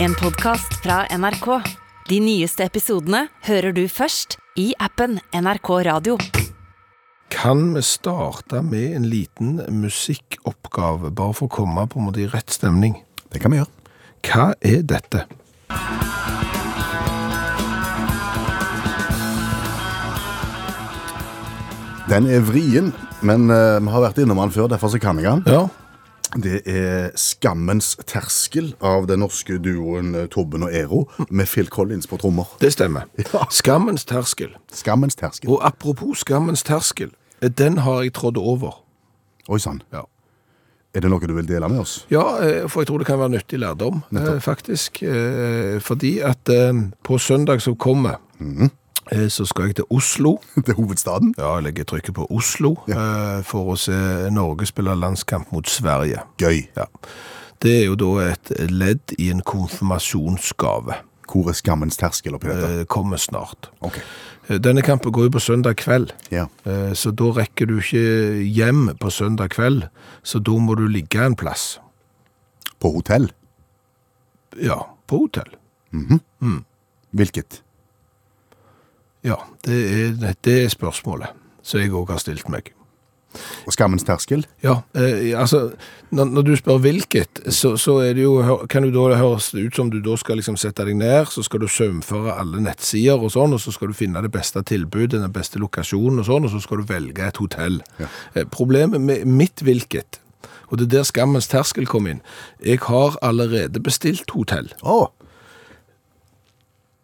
En podcast fra NRK. De nyeste episodene hører du først i appen NRK Radio. Kan vi starte med en liten musikkoppgave, bare for å komme på en måte i rett stemning? Det kan vi gjøre. Hva er dette? Den er vrien, men eh, vi har vært innom den før, derfor så kan jeg den. Ja, Det er Skammens terskel av den norske duoen eh, Tobben og Ero, med Phil Collins på trommer. det stemmer. Ja. Skammens terskel. Skammens terskel. Og apropos skammens terskel, den har jeg trådt over. Oi sann. Ja. Er det noe du vil dele med oss? Ja, eh, for jeg tror det kan være nyttig lærdom, Nettopp. faktisk. Eh, Fordi at eh, på søndag som kommer, eh, så skal jeg til Oslo. Til hovedstaden? Ja, jeg legger trykket på Oslo ja. for å se Norge spille landskamp mot Sverige. Gøy. Ja. Det er jo da et ledd i en konfirmasjonsgave. Hvor er skammens terskel oppi dette? Eh, kommer snart. Ok. Eh, Denne kampen går jo på søndag kveld, Ja. eh, så da rekker du ikke hjem på søndag kveld, så da må du ligge en plass. På hotell? Ja, på hotell. Hvilket? Ja, det er, det er spørsmålet, som jeg også har stilt meg. Og skammens terskel? Ja, eh, altså, når, når du spør hvilket, så, så er det jo, kan du da høres ut som du da skal liksom sette deg ned, så skal du sømføre alle nettsider og sånn, og så skal du finne det beste tilbudet, den beste lokasjonen og sånn, og så skal du velge et hotell. Eh, Problemet med mitt hvilket, og det er der skammens terskel kom inn, jeg har allerede bestilt hotell, Å!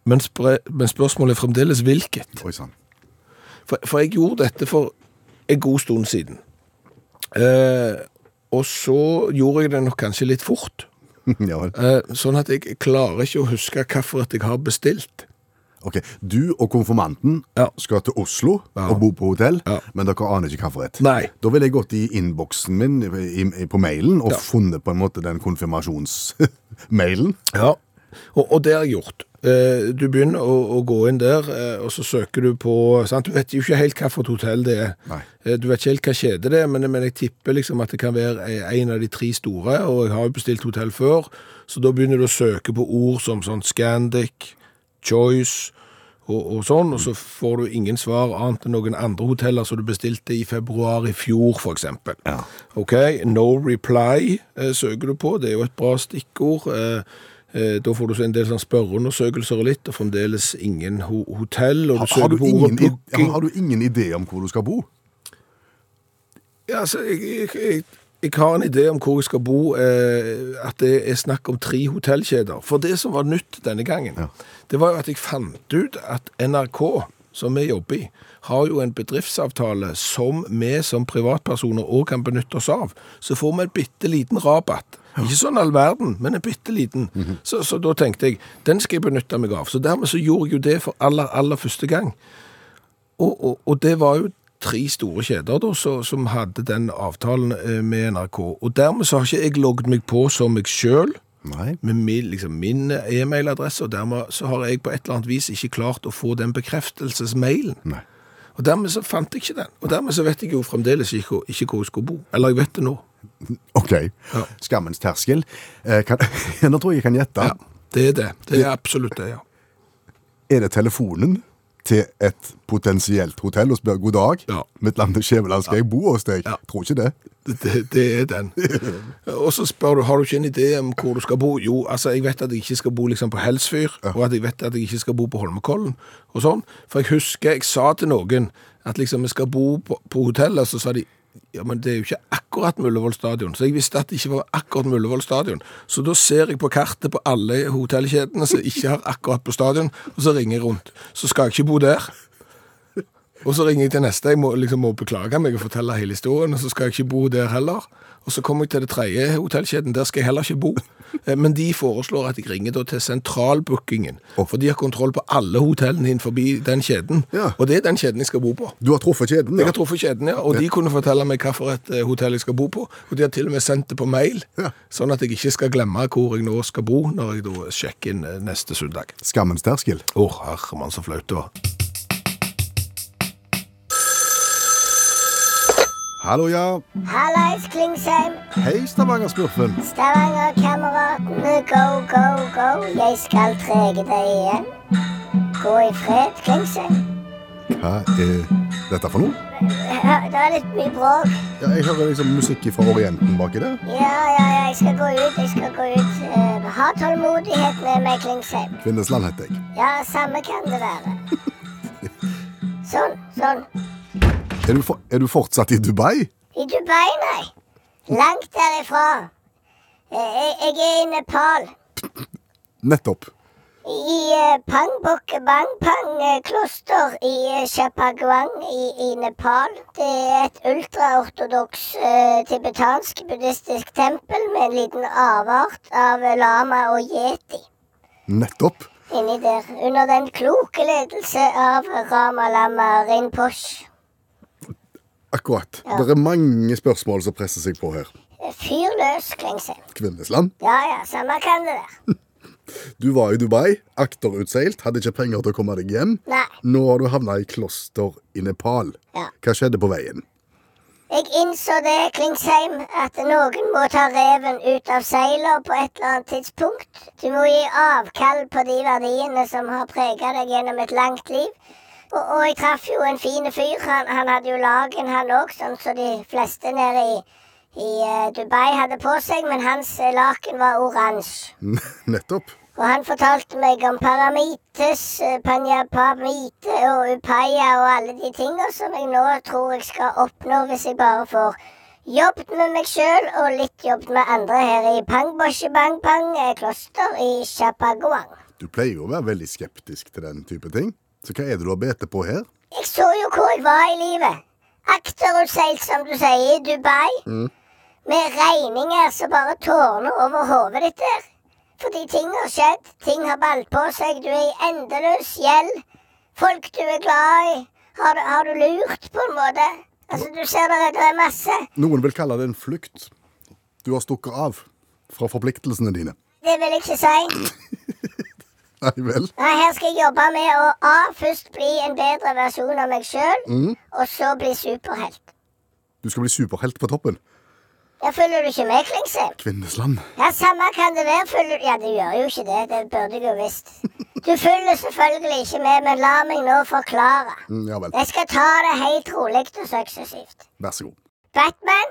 Men, men spørsmålet er fremdeles hvilket. Oi. For, for jeg gjorde dette for en god stund siden. Eh, og så gjorde jeg det nok kanskje litt fort. ja. Eh, sånn at jeg klarer ikke å huske hvilket jeg har bestilt. Ok, Du og konfirmanten Ja. skal til Oslo Ja. og bo på hotell, Ja. men dere aner ikke hvilket. Da ville jeg gått i innboksen min i, i, på mailen og funnet på en måte den konfirmasjonsmailen. Ja. Og, og det har jeg gjort. Eh, du begynner å, å gå inn der, eh, og så søker du på sant? Du vet jo ikke helt hvilket hotell det er. Nei. Eh, du vet ikke helt hva kjede det er, men, men jeg tipper liksom at det kan være en av de tre store, og jeg har jo bestilt hotell før, så da begynner du å søke på ord som sånn Scandic, Choice og, og sånn, og så får du ingen svar annet enn noen andre hoteller som du bestilte i februar i fjor, eksempel. Ja. Ok, no reply søker du på, det er jo et bra stikkord. Eh, da får du så en del sånn spørreundersøkelser og litt, og fremdeles ingen ho hotell, og du Har, har, du ingen, i- har du ingen idé om hvor du skal bo? Ja, altså, jeg, jeg, jeg, jeg har en idé om hvor jeg skal bo, eh, at det er snakk om tre hotellkjeder. For det som var nytt denne gangen, Ja. det var jo at jeg fant ut at NRK, som vi jobber i, har jo en bedriftsavtale som vi som privatpersoner også kan benytte oss av. Så får vi en bitte liten rabatt. Ikke sånn all verden, men en bitte liten. så, så da tenkte jeg, den skal jeg benytte meg av. Så dermed så gjorde jeg jo det for aller, aller første gang. Og, og, og det var jo tre store kjeder da, så, som hadde den avtalen eh, med NRK. Og dermed så har ikke jeg logget meg på som meg selv, Nei. med min, liksom, min e-mailadresse, og dermed så har jeg på et eller annet vis ikke klart å få den bekreftelsesmailen. Nei. Og dermed så fant jeg ikke den. Og dermed så vet jeg jo fremdeles ikke, ikke hvor jeg skal bo. Eller jeg vet det nå. Ok. Skammens terskel. Eh, kan, nå tror jeg jeg kan gjette. Ja, det er det. Det er absolutt det, ja. Er det telefonen til et potensielt hotell og spør god dag? Ja. Mitt land er Skjæveland, skal jeg bo hos deg? Ja. Tror ikke det. Det, det er den. Og så spør du, har du ikke en idé om hvor du skal bo? Jo, altså, jeg vet at jeg ikke skal bo liksom på Helsfyr, og at jeg vet at jeg ikke skal bo på Holmenkollen, og sånn. For jeg husker jeg sa til noen at liksom vi skal bo på, på hotellet, så sa de, ja, men det er jo ikke akkurat Mullevål stadion. Så jeg visste at det ikke var akkurat Mullevål stadion. Så da ser jeg på kartet på alle hotellkjedene som ikke har akkurat på stadion, og så ringer jeg rundt. Så skal jeg ikke bo der. Og så ringer jeg til neste, jeg må, liksom, må beklage meg og fortelle hele historien, og så skal jeg ikke bo der heller. Og så kommer jeg til det tredje hotellkjeden, der skal jeg heller ikke bo. Eh, Men de foreslår at jeg ringer til sentralbookingen, for de har kontroll på alle hotellene forbi den kjeden. Ja. Og det er den kjeden jeg skal bo på. Du har truffet kjeden, Ja. Jeg har truffet kjeden, ja, og de kunne fortelle meg hva for et eh, hotell jeg skal bo på, og de har til og med sendt det på mail, Ja. sånn at jeg ikke skal glemme hvor jeg nå skal bo når jeg da sjekker inn eh, neste søndag. Skammens terskel. Åh, herremann, så flaut det var. Hallo, ja. Hallais, Klingsheim. Hei, Stavanger-smurfen. Stavanger-kameratene, go, go, go. Jeg skal trege deg igjen. Gå i fred, Klingsheim. Hva er dette for noe? Det er litt mye bråk. Ja, jeg hører liksom musikk fra Orienten baki der. Ja, ja, ja, jeg skal gå ut. Jeg skal gå ut. Eh, ha tålmodighet med meg, Klingsheim. Kvinnesland heter jeg. Ja, samme kan det være. Sånn, sånn. Er du, for, er du fortsatt i Dubai? I Dubai, nei. Langt derifra. Eh, Jeg, jeg er i Nepal. Nettopp. I eh, Pangbok Bangpang eh, kloster i eh, Chapagwang i, i Nepal. Det er et ultraortodoks uh, tibetansk buddhistisk tempel med en liten avart av lama og yeti Nettopp. inni der. Under den kloke ledelse av Rama Lama Rinpoche. Akkurat. Ja. Det er mange spørsmål som presser seg på her. Fyr løs, Klingsheim. Kvinnesland, Ja ja, samme kan det være. du var i Dubai, akterutseilt, hadde ikke penger til å komme deg hjem. Nei. Nå har du havna i kloster i Nepal. Ja. Hva skjedde på veien? Jeg innså det, Klingsheim, at noen må ta reven ut av seiler på et eller annet tidspunkt. Du må gi avkall på de verdiene som har prega deg gjennom et langt liv. Og, og jeg traff jo en fin fyr. Han, han hadde jo lagen, han òg, sånn som de fleste nede i, i eh, Dubai hadde på seg, men hans eh, laken var oransje. Nettopp. Og han fortalte meg om paramites, eh, panjapamite og upaya og alle de tinga som jeg nå tror jeg skal oppnå hvis jeg bare får jobbet med meg sjøl og litt jobbet med andre her i Pangbosjebangpang eh, kloster i Chapagwang. Du pleier jo å være veldig skeptisk til den type ting. Så hva er det du har bete på her? Jeg så jo hvor jeg var i livet. Akterutseilt, som du sier, i Dubai. Med regninger som bare tårner over hodet ditt der. Fordi ting har skjedd, ting har balt på seg, du er i endeløs gjeld. Folk du er glad i, har, du- har du lurt, på en måte. Altså, du ser det, det er masse. Noen vil kalle det en flukt. Du har stukket av fra forpliktelsene dine. Det vil jeg ikke si. Nei vel. Nei, her skal jeg jobbe med å A. Først bli en bedre versjon av meg sjøl, og så bli superhelt. Du skal bli superhelt på toppen. Ja, følger du ikke med, Klingsheim? Kvinnesland. Ja, samme kan det være. Følger Ja, det gjør jo ikke det. Det burde jeg jo visst. Du følger selvfølgelig ikke med, men la meg nå forklare. Mm, Ja vel. Jeg skal ta det helt rolig og suksessivt. Vær så god. Batman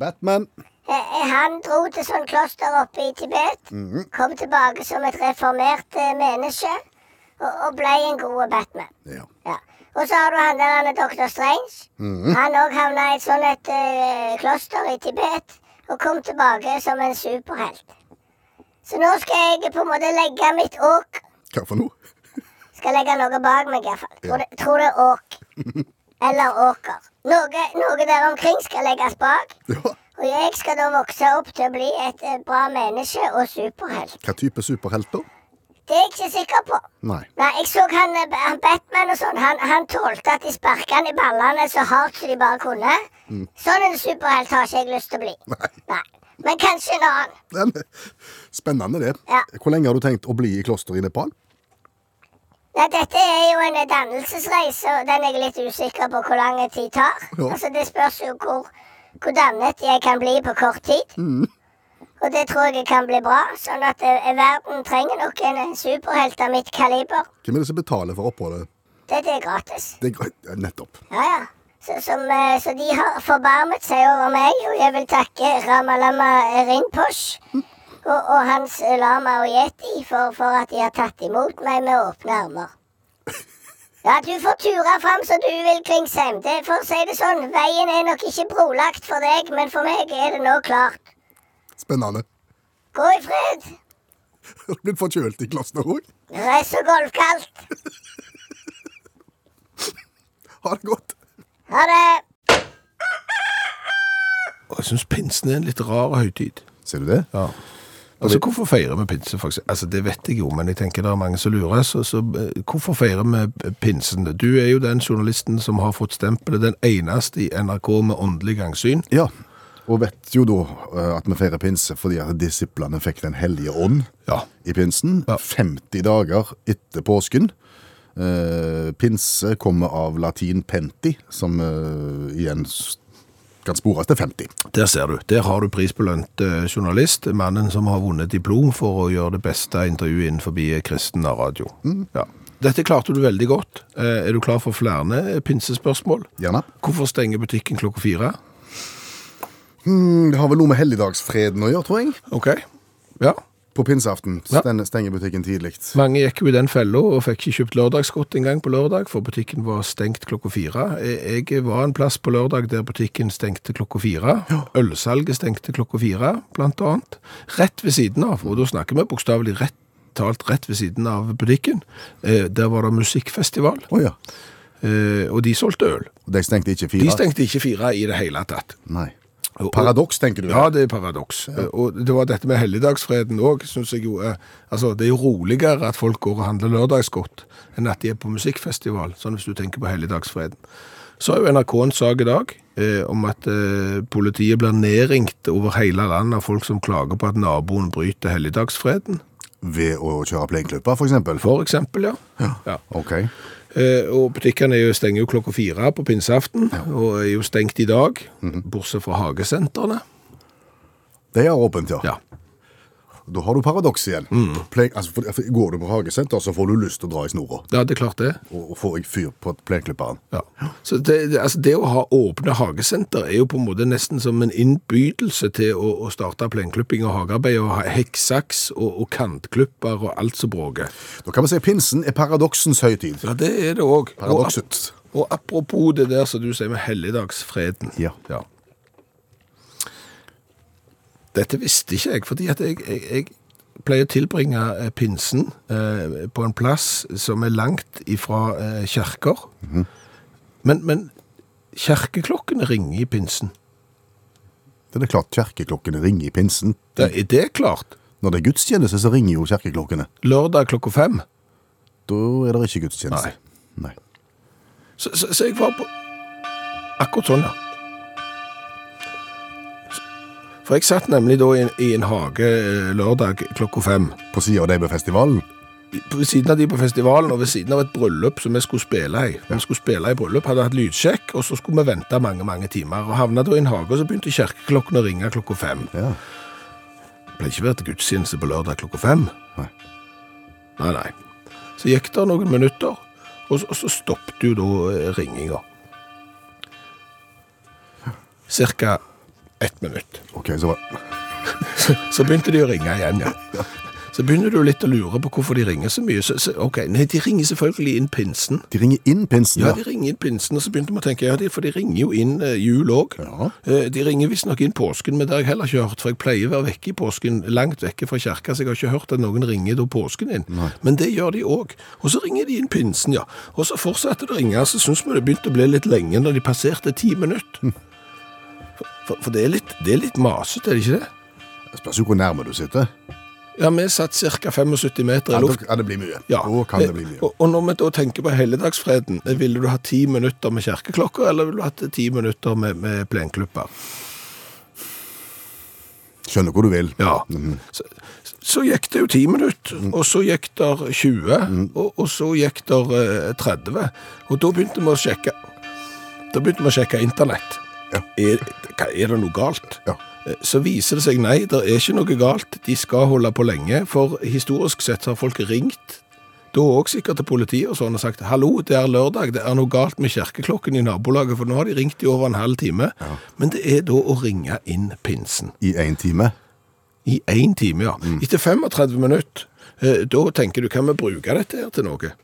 Batman. Eh, han dro til sånn kloster oppe i Tibet. Kom tilbake som et reformert eh, menneske og, og ble en god Batman. Ja. Ja. Og så har du han der han er Dr. Strange. Han òg havna i et sånt et, eh, kloster i Tibet og kom tilbake som en superhelt. Så nå skal jeg på en måte legge mitt åk Hva for noe? Skal legge noe bak meg, iallfall. Tror, det- tror det er åk. Eller åker. Noe, noe der omkring skal legges bak. Ja. Og jeg skal da vokse opp til å bli et eh, bra menneske og superhelt. Hva type superhelt da? Det er jeg ikke sikker på. Nei. Nei, jeg så han, eh, han Batman og sånn. Han, han tålte at de sparka han i ballene så hardt som de bare kunne. Sånn en superhelt har ikke jeg lyst til å bli. Nei. Nei. Men kanskje en annen. Spennende det. Ja. Hvor lenge har du tenkt å bli i kloster i Nepal? Nei, dette er jo en dannelsesreise, og den er jeg litt usikker på hvor lang tid tar. Ja. Altså, Det spørs jo hvor, hvor dannet jeg kan bli på kort tid. Og det tror jeg kan bli bra. Sånn at eh, verden trenger nok en en superhelt av mitt kaliber. Hvem er det som betaler for oppholdet? Dette er gratis. Det er greit. Nettopp. Ja, ja. Så, som, eh, så de har forbarmet seg over meg, og jeg vil takke Ramalama Rinpoche og, og hans lama og yeti for, for at de har tatt imot meg med åpne armer. Ja, du får ture fram som du vil, Klingsheim. Det, for å si det sånn, veien er nok ikke brolagt for deg, men for meg er det nå klart. Spennende. Gå i fred. Har du blitt forkjølt i klassen òg? Det er så golfkaldt. Ha det godt. Ha det. Og jeg syns pinsen er en litt rar høytid. Ser du det? Ja. Altså, Hvorfor feirer vi pinse? For eksempel? altså, Det vet jeg jo, men jeg tenker det er mange som lurer. Så, så eh, hvorfor feirer vi pinsen? Du er jo den journalisten som har fått stempelet den eneste i NRK med åndelig gangsyn. Ja. Og vet jo da eh, at vi feirer pinse fordi at disiplene fikk Den hellige ånd Ja. i pinsen. Ja. 50 dager etter påsken. Eh, pinse kommer av latin penti, som igjen kan spores til 50. Der ser du. Der har du prisbelønt eh, journalist, mannen som har vunnet diplom for å gjøre det beste intervjuet innenfor kristen radio. Ja. Dette klarte du veldig godt. Eh, Er du klar for flere pinsespørsmål? Gjerne. Hvorfor stenger butikken klokka fire? Mm, det har vel noe med helligdagsfreden å gjøre, tror jeg. Ok. Ja. På pinseaften Ja. stenger butikken tidlig. Mange gikk jo i den fella og fikk ikke kjøpt lørdagsgodt en gang på lørdag, for butikken var stengt klokka fire. Jeg var en plass på lørdag der butikken stengte klokka fire. Ølsalget stengte klokka fire, blant annet. Rett ved siden av, og da snakker vi bokstavelig rett talt rett ved siden av butikken. Eh, der var det musikkfestival, Oh, ja. eh, og de solgte øl. De stengte ikke fire? De stengte ikke fire i det hele tatt. Nei. Paradoks, tenker du? Ja, det er paradoks. Og det var dette med helligdagsfreden òg, syns jeg jo er Altså, det er jo roligere at folk går og handler lørdagsgodt enn at de er på musikkfestival, sånn hvis du tenker på helligdagsfreden. Så har jo NRK en sak i dag eh, om at eh, politiet blir nedringt over hele landet av folk som klager på at naboen bryter helligdagsfreden. Ved å kjøre plenklipper, for eksempel? For eksempel, ja. ja. Ok. Eh, og butikkene er stenger jo klokka fire på pinseaften, og er jo stengt i dag, bortsett fra hagesentrene. De har åpent, ja. Ja. Da har du paradoks igjen. Plen, altså, for, for, går du på hagesenter, så får du lyst til å dra i snora. ja, det er klart det. Og, og får jeg fyr på plenklipperen. Ja. Så det, det, altså det å ha åpne hagesenter er jo på en måte nesten som en innbydelse til å, å starte plenklipping og hagearbeid, og ha hekksaks og, og kantklipper og alt som bråker. Da kan vi si pinsen er paradoksens høytid. Ja, det er det òg. Og, ap- og apropos det der som du sier med helligdagsfreden. Ja. Ja. Dette visste ikke jeg, fordi at jeg, jeg, jeg pleier å tilbringe eh, pinsen eh, på en plass som er langt ifra eh, kjerker. men, men kjerkeklokkene ringer i pinsen. Det er klart kjerkeklokkene ringer i pinsen. Det, er det klart? Når det er gudstjeneste, så ringer jo kjerkeklokkene. Lørdag klokka fem. Da er det ikke gudstjeneste. Nei. Så, så, så jeg var på Akkurat sånn, ja. For jeg satt nemlig da i en, i en hage eh, lørdag klokka fem. På siden av Deibø-festivalen. Ved siden av de på festivalen, og ved siden av et bryllup som vi skulle spille i. Vi skulle spille i bryllup, hadde hatt lydsjekk, og så skulle vi vente mange, mange timer. Og havna da i en hage, og så begynte kirkeklokken å ringe klokka fem. Ja. Det pleier ikke vært gudstjeneste på lørdag klokka fem. Nei. Nei, nei. Så gikk det noen minutter, og så, og så stoppet jo da eh, ringinga. Cirka ett minutt. Ok, så var Så begynte de å ringe igjen, ja. Så begynner du litt å lure på hvorfor de ringer så mye. Så, så, ok, nei, De ringer selvfølgelig inn pinsen. De ringer inn pinsen, Ja, de ringer inn pinsen, og så begynte vi å tenke, ja, de, for de ringer jo inn eh, jul òg. Ja. Eh, de ringer visstnok inn påsken, men det har jeg heller ikke hørt, for jeg pleier å være vekke i påsken, langt vekke fra kirka, så jeg har ikke hørt at noen ringer da påsken inn. Nei. Men det gjør de òg. Og så ringer de inn pinsen, ja. Og så fortsatte det å ringe, så syns vi det begynte å bli litt lenge når de passerte ti minutter. For, for, for det, er litt, det er litt masete, er det ikke det? Det spørs jo hvor nærme du sitter. Ja, vi satt ca. 75 meter i luft. Ja, det blir mye. Ja. Da kan det bli mye. Og, og når vi da tenker på helligdagsfreden, ville du ha ti minutter med kjerkeklokker, eller ville du hatt ti minutter med, med plenklipper? Skjønner hvor du vil. Ja. Så, så gikk det jo ti minutter, Mm. og så gikk det 20, og, og så gikk det eh, 30. Og da begynte vi å sjekke Da begynte vi å sjekke internett. Ja. Er, er det noe galt? Ja. Eh, Så viser det seg nei, det er ikke noe galt. De skal holde på lenge, for historisk sett har folk ringt da òg sikkert til politiet og sånn og sagt hallo, det er lørdag, det er noe galt med kirkeklokken i nabolaget, for nå har de ringt i over en halv time. Men det er da å ringe inn pinsen. I én time. I én time, ja. Etter 35 minutter, eh, da tenker du, kan vi bruke dette her til noe?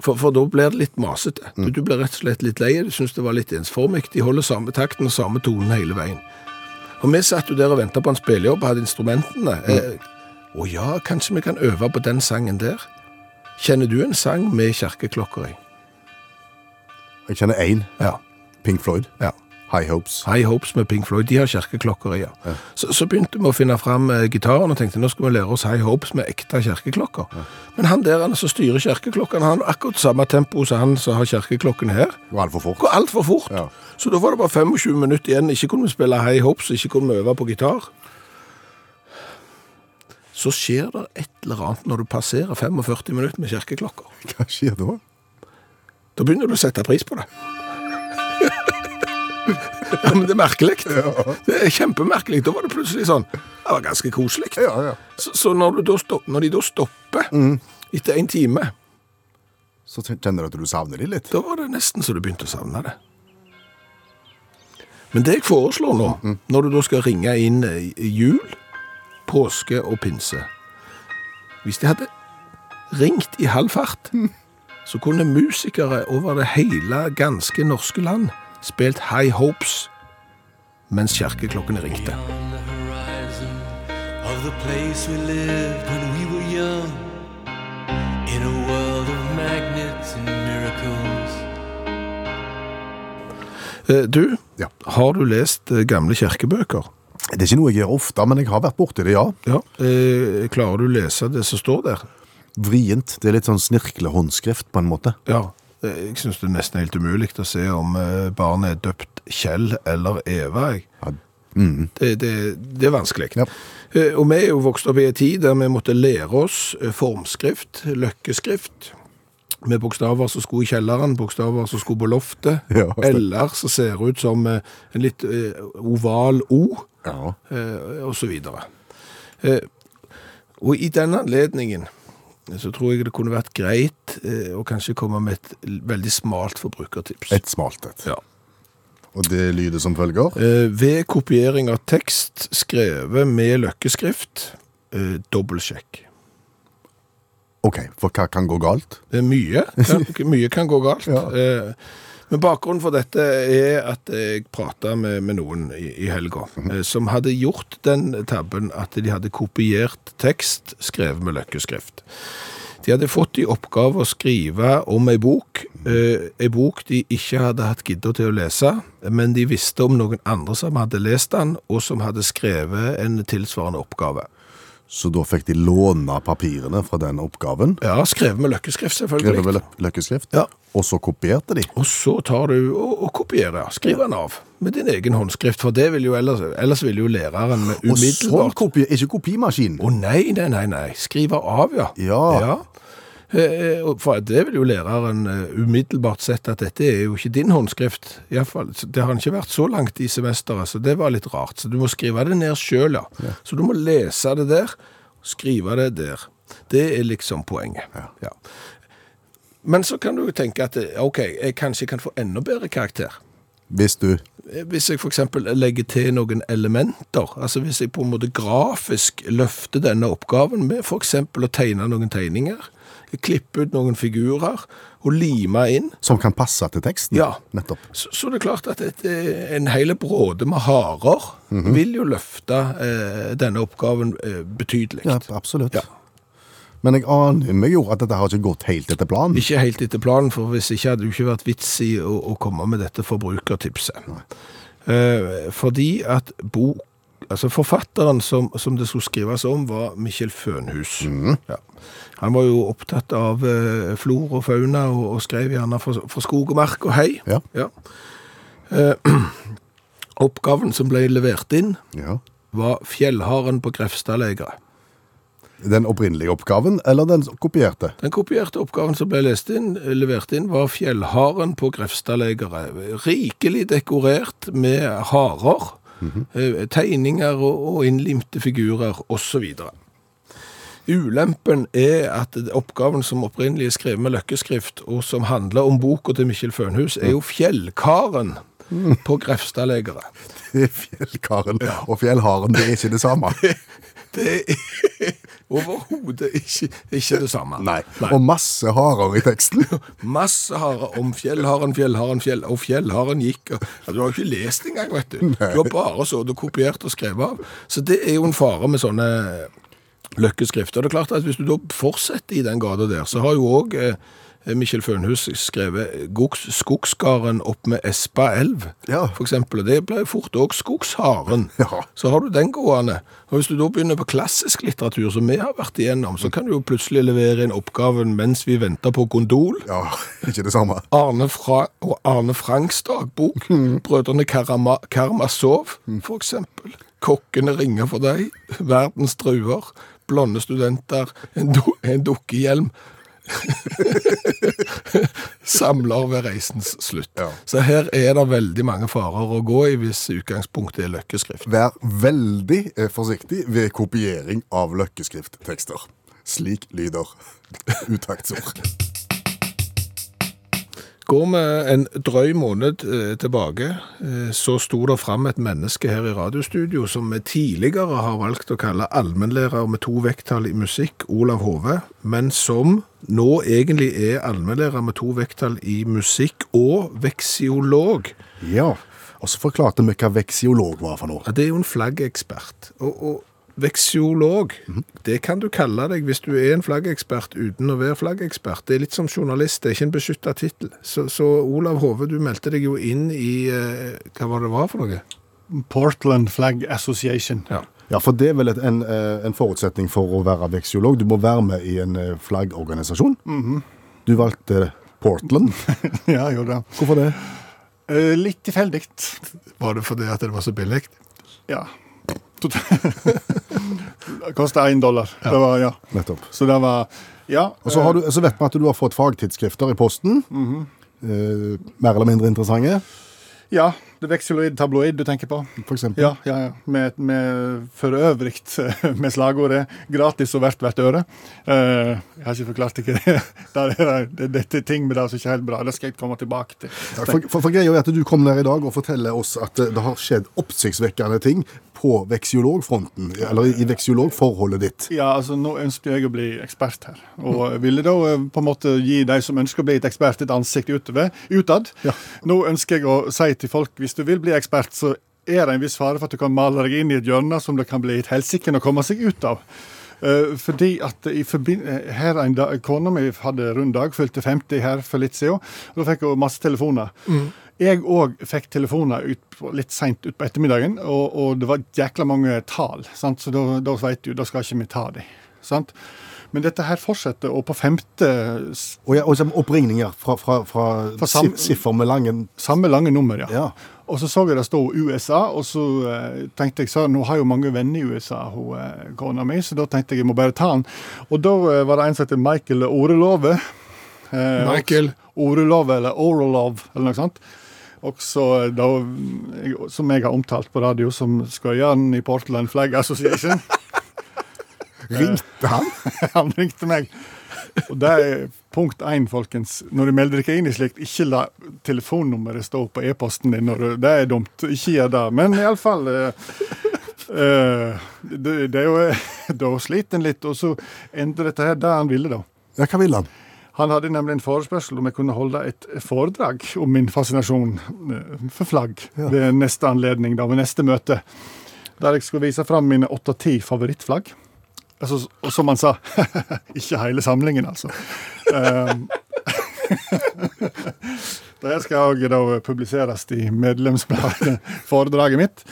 For, for da blir det litt masete. Du, du blir rett og slett litt lei, du synes det var litt ensformig. De holder samme takten og samme tonen hele veien. Og vi satt jo der og ventet på en spillejobb hadde instrumentene. Eh, Å ja, kanskje vi kan øve på den sangen der? Kjenner du en sang med kirkeklokker i? Jeg kjenner én. Ja. Pink Floyd. ja. High Hopes. High Hopes med Pink Floyd, de har kirkeklokker i, ja. Så, så begynte vi å finne fram eh, gitaren og tenkte nå skal vi lære oss High Hopes med ekte kirkeklokker. Men han der han som styrer kirkeklokkene, han har akkurat samme tempo som han som har kirkeklokken her. Går altfor fort. Går altfor fort. Ja. Så da var det bare 25 minutter igjen. Ikke kunne vi spille High Hopes, ikke kunne vi øve på gitar. Så skjer det et eller annet når du passerer 45 minutter med kirkeklokker. Hva skjer da? Da begynner du å sette pris på det. Ja, men det er merkelig. Det er kjempemerkelig. Da var det plutselig sånn. Det var ganske koselig. Ja, ja. Så, så når, du da stopp, når de da stopper etter en time, Så kjenner du at du savner de litt. da var det nesten så du begynte å savne det. Men det jeg foreslår nå, når du da skal ringe inn eh, jul, påske og pinse Hvis de hadde ringt i halv fart, så kunne musikere over det hele ganske norske land spilt High Hopes mens kirkeklokkene ringte. on the horizon of the place we lived when we were young. In a world of magnets and miracles. Eh, Du, Ja. har du lest eh, gamle kirkebøker? Det er ikke noe jeg gjør ofte, men jeg har vært borti det, ja. Ja. Eh, Klarer du å lese det som står der? Vrient. Det er litt sånn snirklehåndskrift, på en måte. Ja, jeg synes det er nesten helt umulig å se om eh, barnet er døpt Kjell eller Eva. Ja. Mm. Det, det, det er vanskelig. Ja. Eh, Og vi er jo vokst opp i en tid der vi måtte lære oss eh, formskrift, løkkeskrift, med bokstaver som skulle i kjelleren, bokstaver som skulle på loftet, Ja, eller som ser ut som en litt oval O, Ja. og så videre. Og i denne anledningen så tror jeg det kunne vært greit eh, å kanskje komme med et veldig smalt forbrukertips. Et smalt et. Ja. Og det lyder som følger. Eh, ved kopiering av tekst skrevet med løkkeskrift, eh, dobbeltsjekk. Ok, for hva kan gå galt? Det mye, kan, mye kan gå galt. Ja. Men bakgrunnen for dette er at jeg prata med, med noen i, i helga, eh, som hadde gjort den tabben at de hadde kopiert tekst skrevet med løkkeskrift. De hadde fått i oppgave å skrive om ei bok, eh, ei bok de ikke hadde hatt gidda til å lese, men de visste om noen andre som hadde lest den, og som hadde skrevet en tilsvarende oppgave. Så da fikk de låne papirene fra den oppgaven. Ja, skrevet med løkkeskrift, selvfølgelig. Skrevet med løkkeskrift. Ja. Og så kopierte de. Og så tar du og, og kopierer, skriver den av med din egen håndskrift, for det vil jo ellers, ellers vil jo læreren med Og sånn kopier, kopi, ikke kopimaskin. Å nei, nei, nei, nei, skriver av, ja. Ja. ja. For det vil jo læreren eh, umiddelbart sett at dette er jo ikke din håndskrift. I fall, det har ikke vært så langt i semesteret, så det var litt rart. Så du må skrive det ned sjøl, ja. Så du må lese det der, skrive det der. Det er liksom poenget. Ja. Men så kan du jo tenke at eh, ok, jeg kanskje kan få enda bedre karakter. Hvis du Hvis jeg eksempel legger til noen elementer, altså hvis jeg på en måte grafisk løfter denne oppgaven med eksempel å tegne noen tegninger, klippe ut noen figurer og lime inn, Som kan passe til teksten. Ja. Nettopp. så, så det er klart at et, eh, en hele bråde med harer vil jo løfte eh, denne oppgaven eh, betydelig. Ja, absolutt. Ja. Men jeg aner meg jo at dette har ikke gått helt etter planen. Ikke helt etter planen, for hvis ikke hadde det ikke vært vits i å, å komme med dette forbrukertipset. Eh, fordi at bo, altså forfatteren som, som det skulle skrives om, var Mikkjel Fønhus. Ja. Han var jo opptatt av eh, flor og fauna, og, og skrev gjerne for, for skog og mark og hei. Ja. Eh, oppgaven som ble levert inn, Ja. var fjellharen på Grefstadlegeret. Den opprinnelige oppgaven, eller den kopierte? Den kopierte oppgaven som ble lest inn, levert inn, var fjellharen på Grefstadlegeret. Rikelig dekorert med harer, eh, tegninger og, innlimte figurer osv. Ulempen er at oppgaven som opprinnelig er skrevet med løkkeskrift, og som handler om boka til Mikkjel Fønhus, er jo fjellkaren på Grefstadlegeret. Er fjellkaren og fjellharen, det er ikke det samme. Det er overhodet ikke, ikke det samme. Nei. Og masse harer i teksten. Masse harer om fjellharen, fjellharen, fjell, og fjellharen gikk. Og, du har jo ikke lest engang, vet du. Du har bare så det kopiert og skrevet av. Så det er jo en fare med sånne løkkeskrifter. Det er klart at hvis du da fortsetter i den gata der, så har jo òg eh, Mikkjel Fønhus skrevet goks, Skogsgaren opp med Espa elv, Ja. for eksempel. Og det ble fort òg Skogsharen. Ja. Så har du den gående. Og hvis du da begynner på klassisk litteratur, som vi har vært igjennom, så kan du jo plutselig levere inn oppgaven mens vi venter på gondol. Ja, ikke det samme. Arne, Fra og Arne Franks dagbok. Brødrene Karama Karmasov, for eksempel. Kokkene ringer for deg. Verdens druer. Blonde studenter. En, do, en dukkehjelm. Samler ved reisens slutt. Ja. Så her er det veldig mange farer å gå i hvis utgangspunktet er løkkeskrift. Vær veldig eh, forsiktig ved kopiering av løkkeskrifttekster. Slik lyder utaktsord. Går vi en drøy måned eh, tilbake, eh, så sto det fram et menneske her i radiostudio som vi tidligere har valgt å kalle allmennlærer med to vekttall i musikk, Olav Hove, men som nå egentlig er allmennlærer med to vekttall i musikk og veksiolog. Ja, og så forklarte vi hva veksiolog var for noe. Ja, det er jo en flaggekspert. Og, og veksiolog, det kan du kalle deg hvis du er en flaggekspert uten å være flaggekspert. Det er litt som journalist, det er ikke en beskyttet tittel. Så, så Olav Hove, du meldte deg jo inn i, eh, hva var det var for noe? Portland Flag Association. Ja. Ja, for det er vel et, en, eh, en forutsetning for å være veksiolog. Du må være med i en flaggorganisasjon. Mm -hmm. Du valgte Portland. ja, jeg gjorde det. Hvorfor det? Eh, litt tilfeldig. Var det fordi at det var så billig? Ja. Kosta én dollar. Det var, ja. Nettopp. Så det var Ja. Og så, har du, så vet vi at du har fått fagtidsskrifter i posten. eh, mer eller mindre interessante, Ja, det veksoloid tabloid du tenker på. for eksempel. Ja, ja, ja. Med, med for øvrig med slagordet 'gratis og verdt hvert øre'. Uh, jeg har ikke forklart det. ikke Der er det, dette er ting med det som ikke er helt bra. Det skal jeg komme tilbake til. Ja, For, for, for greia er at du kom der i dag og forteller oss at eh, det har skjedd oppsiktsvekkende ting på veksiologfronten, eller i, veksiologforholdet ditt. Ja, altså Nå ønsker jeg å bli ekspert her. Og ville da eh, på en måte gi de som ønsker å bli et ekspert, et ansikt utover, utad. Ja. Nå ønsker jeg å si til folk hvis du vil bli ekspert, så er det en viss fare for at du kan male deg inn i et hjørne som det kan bli et helsike å komme seg ut av. Eh, fordi at i eh, her en dag, Kona mi hadde rund dag, fylte 50 her for litt siden. og Da fikk hun masse telefoner. Jeg òg fikk telefoner ut på, litt seint utpå ettermiddagen, og, og det var jækla mange tall. Sant? Så da, da vet du, da skal ikke vi ta de. Sant? Men dette her fortsetter, og på femte Og, ja, og som oppringninger fra, fra, fra, Fra sam- siffer med lange samme lange nummer, ja. Ja. Og så så jeg det stod USA, og så eh, tenkte jeg så, nå har jo mange venner i USA, hun eh, kona mi, så da tenkte jeg jeg må bare ta den. Og da eh, var det en som heter Michael Orelove. Eh, Michael. Orelove, eller Orelove, eller noe sånt. Også da, som jeg har omtalt på radio som skøyeren i Portland Flag Association. Ringte han? Han ringte meg. Og det er punkt én, folkens. Når du melder deg inn i slikt, ikke la telefonnummeret stå på e-posten din. Det er dumt. Ikke gjør det. Men iallfall uh, uh, det, det er jo Da sliter en litt, og så endrer dette her det han ville, da. Ja, hva ville han? Han hadde nemlig en forespørsel om jeg kunne holde et foredrag om min fascinasjon eh, for flagg ved neste anledning, da, ved neste møte. Der jeg skulle vise fram mine åtte-ti favorittflagg. Altså, og som han sa Ikke hele samlingen, altså. Um, det skal òg da publiseres i medlemsbladet, foredraget mitt.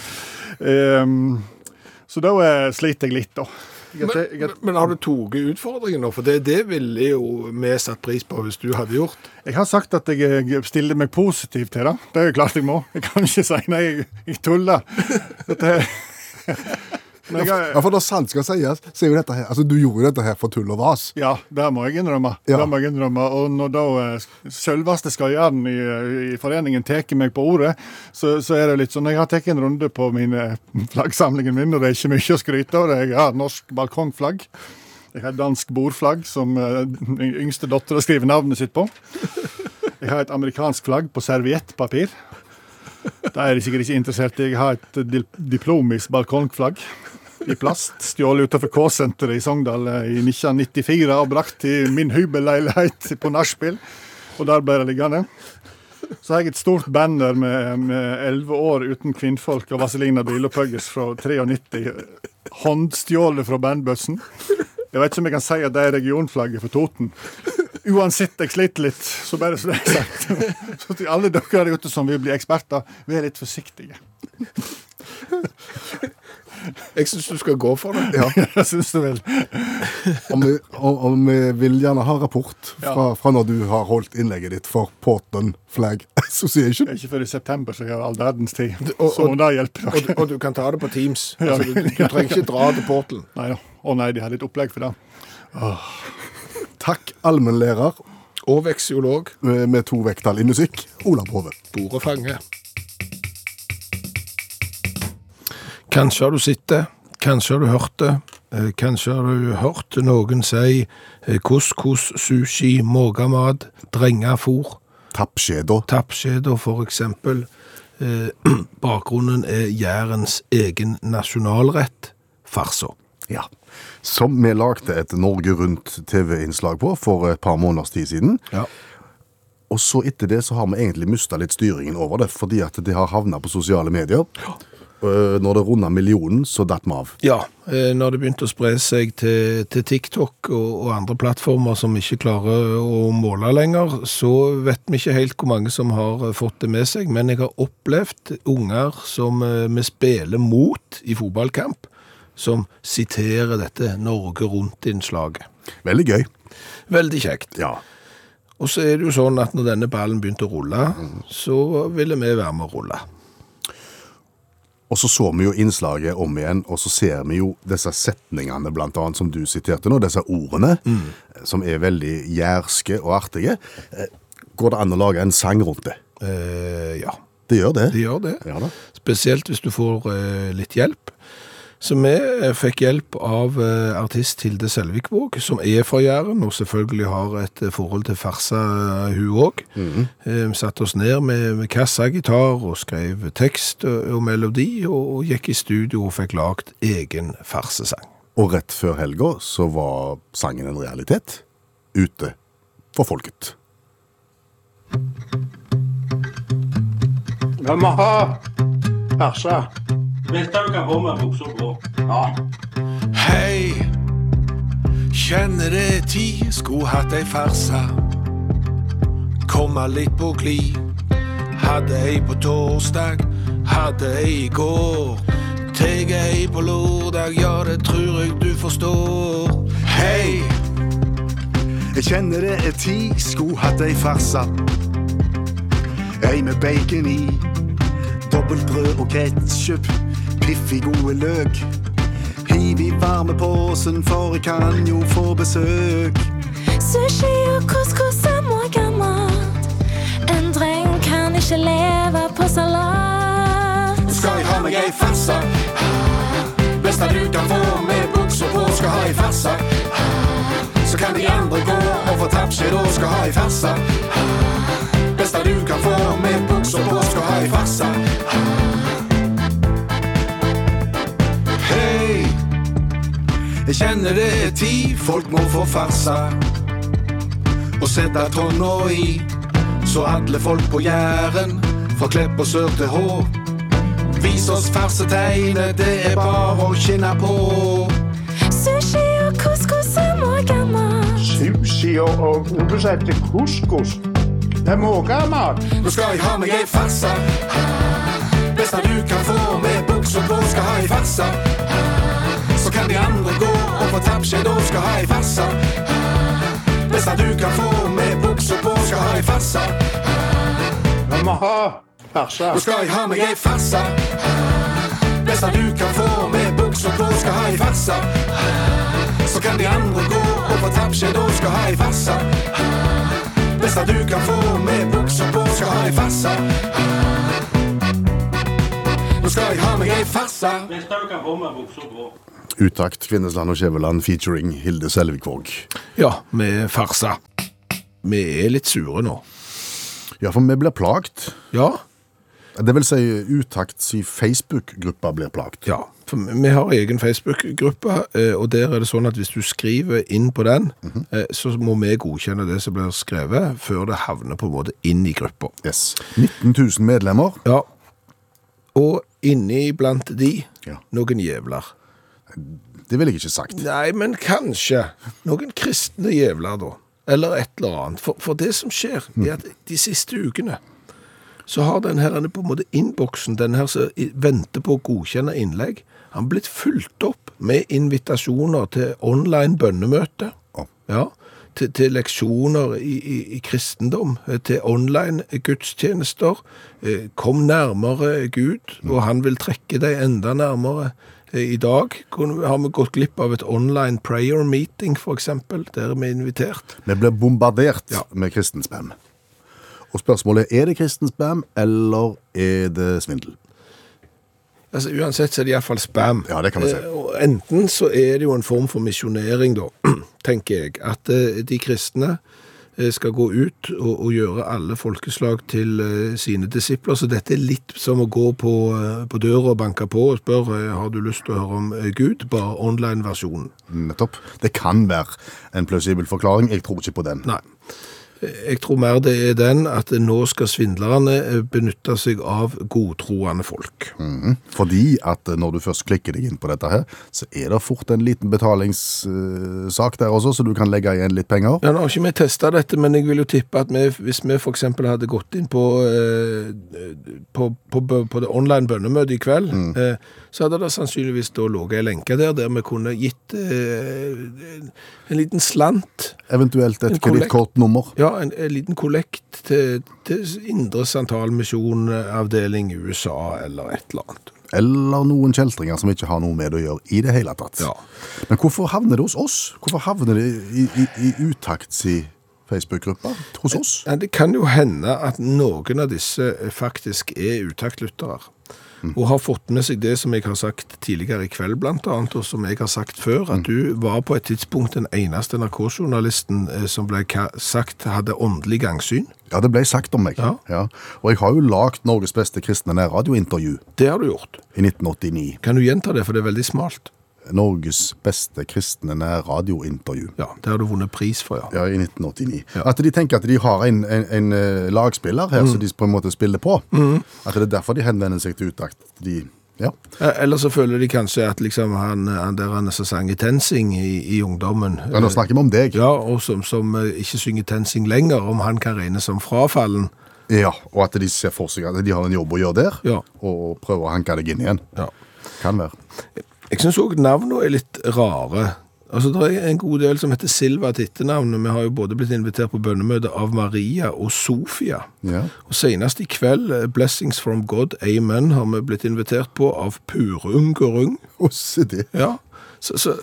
Um, så da eh, sliter jeg litt, da. Jeg, Men, jeg, jeg, men har du tatt utfordringen nå? For det, det ville jo vi satt pris på hvis du hadde gjort. Jeg har sagt at jeg jeg stiller meg positiv til det. Det er jo klart jeg må. Jeg kan ikke si nei, jeg, jeg tuller. Dette Men jeg, Ja, for når sant skal sies, så er jo dette her Altså, du gjorde dette her for tull og vas. ja, det må jeg innrømme. Ja. Det må jeg innrømme. Og når da eh, selveste skøyeren i, i foreningen tar meg på ordet, så, så er det litt sånn Jeg har tatt en runde på mine flaggsamlingen min, og det er ikke mye å skryte av. Jeg har norsk balkongflagg. Jeg har dansk bordflagg som eh, yngste dattera skriver navnet sitt på. Jeg har et amerikansk flagg på serviettpapir. Det er de sikkert ikke interessert i. Jeg har et dil diplomisk balkongflagg i plast, stjålet utenfor K-senteret i Sogndal eh, i 1994 og brakt til min hybelleilighet på nachspiel. Og der ble det liggende. Så har jeg et stort banner med elleve 11 år uten kvinnfolk og Vazelina Bilopphøggers fra 93. Håndstjålet fra bandbussen. Jeg vet ikke om jeg kan si at det er regionflagget for Toten. Uansett, jeg sliter litt, så bare så det er sagt. Så til alle dere der ute som vil bli eksperter, vær litt forsiktige. Jeg syns du skal gå for det. Ja. Jeg syns det vel. Og vi, og, og vi vil gjerne ha rapport fra, fra når du har holdt innlegget ditt for Portland Flag Association. Ikke før i september, så jeg har all verdens tid. Så må det hjelpe Og, dere. du- og du kan ta det på Teams. Altså, du, du trenger ikke dra til Portland. Nei da. Å nei, de har litt opplegg for det. Takk, allmennlærer Og veksiolog. Med, med to vekttall i musikk, Olav Hove. Bordet fanger. Kanskje har du sett det, kanskje har du hørt det, eh, kanskje har du hørt noen si eh, couscous, sushi, morgenmat, drengefôr. Tappskjeda. tappskjeder for eksempel. Eh, Bakgrunnen er jærens egen nasjonalrett, farsa. Ja. Som vi lagde et Norge Rundt-TV-innslag på for et par måneders tid siden. Ja. Og så etter det så har vi egentlig mista litt styringen over det, fordi at det har havna på sosiale medier. Eh, Når det runda millionen, så datt vi av. Ja, eh, når det begynte å spre seg til, til TikTok og, og andre plattformer som ikke klarer å måle lenger, så vet vi ikke helt hvor mange som har eh, fått det med seg, men jeg har opplevd unger som eh, vi spiller mot i fotballkamp, som siterer dette Norge Rundt-innslaget. Veldig gøy. Veldig kjekt. Ja. Og så er det jo sånn at når denne ballen begynte å rulle, så ville vi være med å rulle. Og så så vi jo innslaget om igjen, og så ser vi jo disse setningene, blant annet, som du siterte nå, disse ordene, som er veldig jærske og artige. Eh, Går det an å lage en sang rundt det? Eh, ja, Det gjør det. det gjør det. Ja. Spesielt hvis du får eh, litt hjelp. Så vi eh, fikk hjelp av eh, artist Hilde Selvikvåg, som er fra Jæren, og selvfølgelig har et eh, forhold til farsa, hun òg. Vi satte oss ned med, med kassagitar og skrev tekst og, og melodi, og, og gikk i studio og fikk lagd egen farsesang. Og rett før helga så var sangen en realitet. Ute for folket. Vi må ha farse. Beste du kan få med buksa på. Ja. Hei, kjenner det tid, skulle hatt ei farsa. Komme litt på glid. Hadde ei på torsdag, hadde ei i går. Tar ei på lørdag, ja det tror jeg du forstår. Hei, Jeg kjenner det er tid, skulle hatt ei farsa. Ei med bacon i, dobbeltbrød og ketsjup, piffig gode løk. Hiv i varmepåsen, for jeg kan jo få besøk. Sushi og couscous er morgenmat. En dreng kan ikke leve på salat. Skal jeg ha meg ei farsa? Beste du kan få med buksa på, skal ha ei farsa. Så kan de andre gå og få tappskjed og skal ha ei farsa. Jeg kjenner det er tid, folk må få farsa. Og sette tonna i, så alle folk på Jæren, fra Klepp og sør til Hå. Vis oss farsetegnet, det er bare å skinne på. Sushi og couscous er måkemat. Sushi og, og du couscous. Det er måkemat. Nå skal jeg ha meg ei farsa. Beste du kan få med buks og blå skal ha ei farsa. Så kan de andre gå og få tappskjed og skal ha ei farsa. Beste du kan få med buksa på, skal ha ei farsa. Vi må ha farse. Nå skal jeg ha meg ei farsa. Beste du kan få med buksa på, skal ha ei farsa. Så kan de andre gå og få tappskjed da skal ha ei farsa. Beste du kan få med buksa på, skal ha ei farsa. Nå skal jeg ha meg ei farsa. Beste du kan få med buksa på. Utakt Kvinnesland og Skjæveland featuring Hilde Selvikvåg. Ja, med farsa. Vi er litt sure nå. Ja, for vi blir plagt. Ja, Det vil si Utakts Facebook-gruppa blir plagt. ja. For vi har egen Facebook-gruppe, eh, og der er det sånn at hvis du skriver inn på den, eh, så må vi godkjenne det som blir skrevet, før det havner på en måte inn i gruppa. Yes. 19 000 medlemmer. Ja. Og inni blant de, Ja. noen jævler. Det ville jeg ikke sagt. Nei, men kanskje noen kristne jævler da, eller et eller annet. For, for det som skjer, er at de siste ukene, så har den her på en måte innboksen, den her som venter på å godkjenne innlegg, han blitt fulgt opp med invitasjoner til online bønnemøte. Ja, til, til leksjoner i, i, i kristendom, eh, til online gudstjenester. Eh, Kom nærmere Gud, og han vil trekke deg enda nærmere. Eh, I dag har vi gått glipp av et online prayer meeting, eksempel, der vi er invitert. Vi blir bombardert Ja. med kristenspam. Og spørsmålet er det kristenspam, eller er det svindel? Altså, uansett så er det iallfall spam. Ja, det kan vi si. Eh, og enten så er det jo en form for misjonering, da, tenker jeg. At eh, de kristne skal gå ut og, og gjøre alle folkeslag til eh, sine disipler. Så dette er litt som å gå på, eh, på døra og banke på og spørre eh, har du lyst til å høre om eh, Gud, bare online-versjonen. Nettopp. Det kan være en plausibel forklaring. Jeg tror ikke på den. Nei. Jeg tror mer det er den at nå skal svindlerne eh, benytte seg av godtroende folk. Mm. Fordi at når du først klikker deg inn på dette her, så er det fort en liten betalingssak der også, så du kan legge igjen litt penger. Ja, nå har ikke vi testa dette, men jeg vil jo tippe at vi, hvis vi f.eks. hadde gått inn på, eh, på, på, på det online bønnemøtet i kveld, eh, så hadde det sannsynligvis da ligget ei lenke der der vi kunne gitt eh, en liten slant, Eventuelt et kredittkortnummer. ja, en, en liten kollekt til, til Indre Santalmisjon-avdeling USA eller et eller annet. Eller noen kjeltringer som ikke har noe med det å gjøre i det hele tatt. Ja. Men hvorfor havner det hos oss? Hvorfor havner det i, i, i utakts i Facebook-gruppa hos oss? Ja, det kan jo hende at noen av disse faktisk er utaktlyttere. Og har fått med seg det som jeg har sagt tidligere i kveld, annet, og som jeg har sagt før, at du var på et tidspunkt den eneste NRK-journalisten eh, som ble sagt hadde åndelig gangsyn. Ja, det ble sagt om meg. Ja. Og jeg har jo lagt Norges beste kristne nærradiointervju Det har du gjort. i 1989. Kan du gjenta det, for det er veldig smalt? Norges beste kristne nærradiointervju. Ja, det har du vunnet pris for, ja. Ja, i 1989. At de tenker at de har en, en, en eh, lagspiller her, så de på en måte spiller på. At det er derfor de henvender seg til utakt. De, ja. Eh, Eller så føler de kanskje at liksom han, han der han som sang i TenSing i, i ungdommen ja, nå snakker vi om deg. Ja, og som, som eh, ikke synger TenSing lenger, om han kan regnes som frafallen. Ja, og at de ser for seg at de har en jobb å gjøre der, Ja. og prøver å hanke deg inn igjen. Ja. Kan være. Jeg syns òg navnene er litt rare. Altså, Det er en god del som heter Silva til etternavn. Vi har jo både blitt invitert på bønnemøte av Maria og Sofia. Ja. Og Senest i kveld, eh, 'Blessings from God, Amen', har vi blitt invitert på av Purungurung. Og se det. Ja, så, så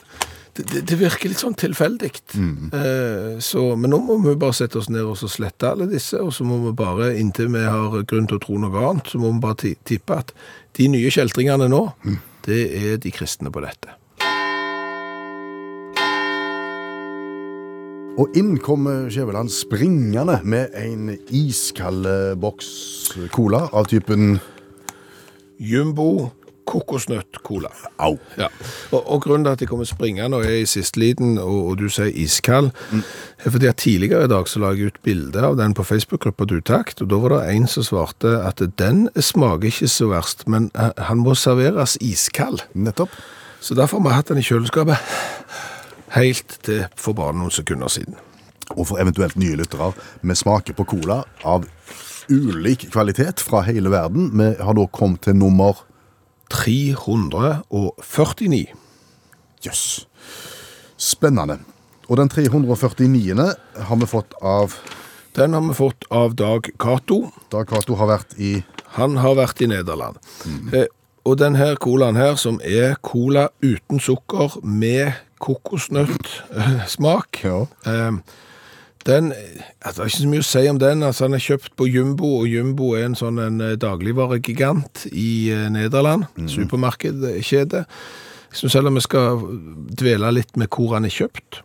det, det- virker litt sånn tilfeldig. Eh, så, men nå må vi bare sette oss ned og så slette alle disse, og så må vi bare, inntil vi har grunn til å tro noe annet, så må vi bare tippe at de nye kjeltringene nå, det er de kristne på dette. Og inn kommer Skjæveland springende med en iskald boks cola av typen Jumbo kokosnøtt-cola. Au. Ja. Og, og grunnen til at jeg kommer springende og er i siste liten, og, og du sier iskald, er fordi at tidligere i dag så la jeg ut bilde av den på Facebook-gruppa Du Takt, og da var det en som svarte at den smaker ikke så verst, men eh, han må serveres iskald. Nettopp. Så derfor har vi hatt den i kjøleskapet helt til for bare noen sekunder siden. Og for eventuelt nye lyttere, vi smaker på cola av ulik kvalitet fra hele verden. Vi har da kommet til nummer 349. Jøss. Spennende. Og den 349. har vi fått av Den har vi fått av Dag Cato. Dag Cato har vært i Han har vært i Nederland. Eh, og denne colaen her, som er cola uten sukker med kokosnøttsmak, Ja. eh, den, altså, det er ikke så mye å si om den. Altså, han er kjøpt på Jumbo, og Jumbo er en sånn en eh, dagligvaregigant i Nederland. Nederland. Supermarkedkjede. Jeg synes heller vi skal dvele litt med hvor han er kjøpt.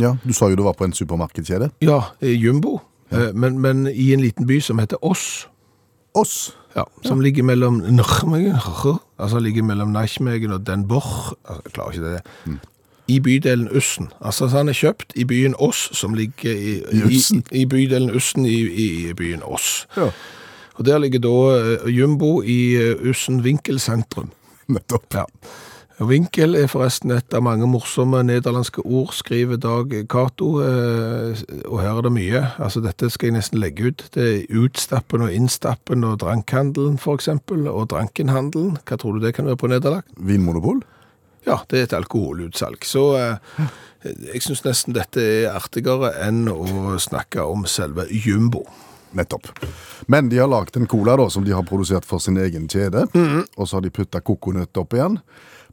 Ja, du sa jo du var på en supermarkedskjede. Ja, eh, Jumbo. Ja. men, men i en liten by som heter Oss. Oss. Ja, som ligger mellom Nørmegen, altså ligger mellom Nijmegen og Den Bosch, altså, jeg klarer ikke det, i bydelen Ussen. Altså, han er kjøpt i byen Ås, som ligger i, I i, bydelen Ussen i, i byen Ås. Ja. Og der ligger da eh, Jumbo i eh, Ussen vinkelsentrum. Nettopp. Ja. Vinkel er forresten et av mange morsomme nederlandske ord, skriver Dag Cato, eh, og her er det mye. Altså, dette skal jeg nesten legge ut. Det er utstappen og innstappen og drankhandelen, eksempel, og drankenhandelen. Hva tror du det kan være på nederlag? Vinmonopol. Ja, det er et alkoholutsalg. Så eh, jeg synes nesten dette er artigere enn å snakke om selve jumbo. Nettopp. Men de har lagd en cola da, som de har produsert for sin egen kjede, og så har de putta kokonøtt opp igjen.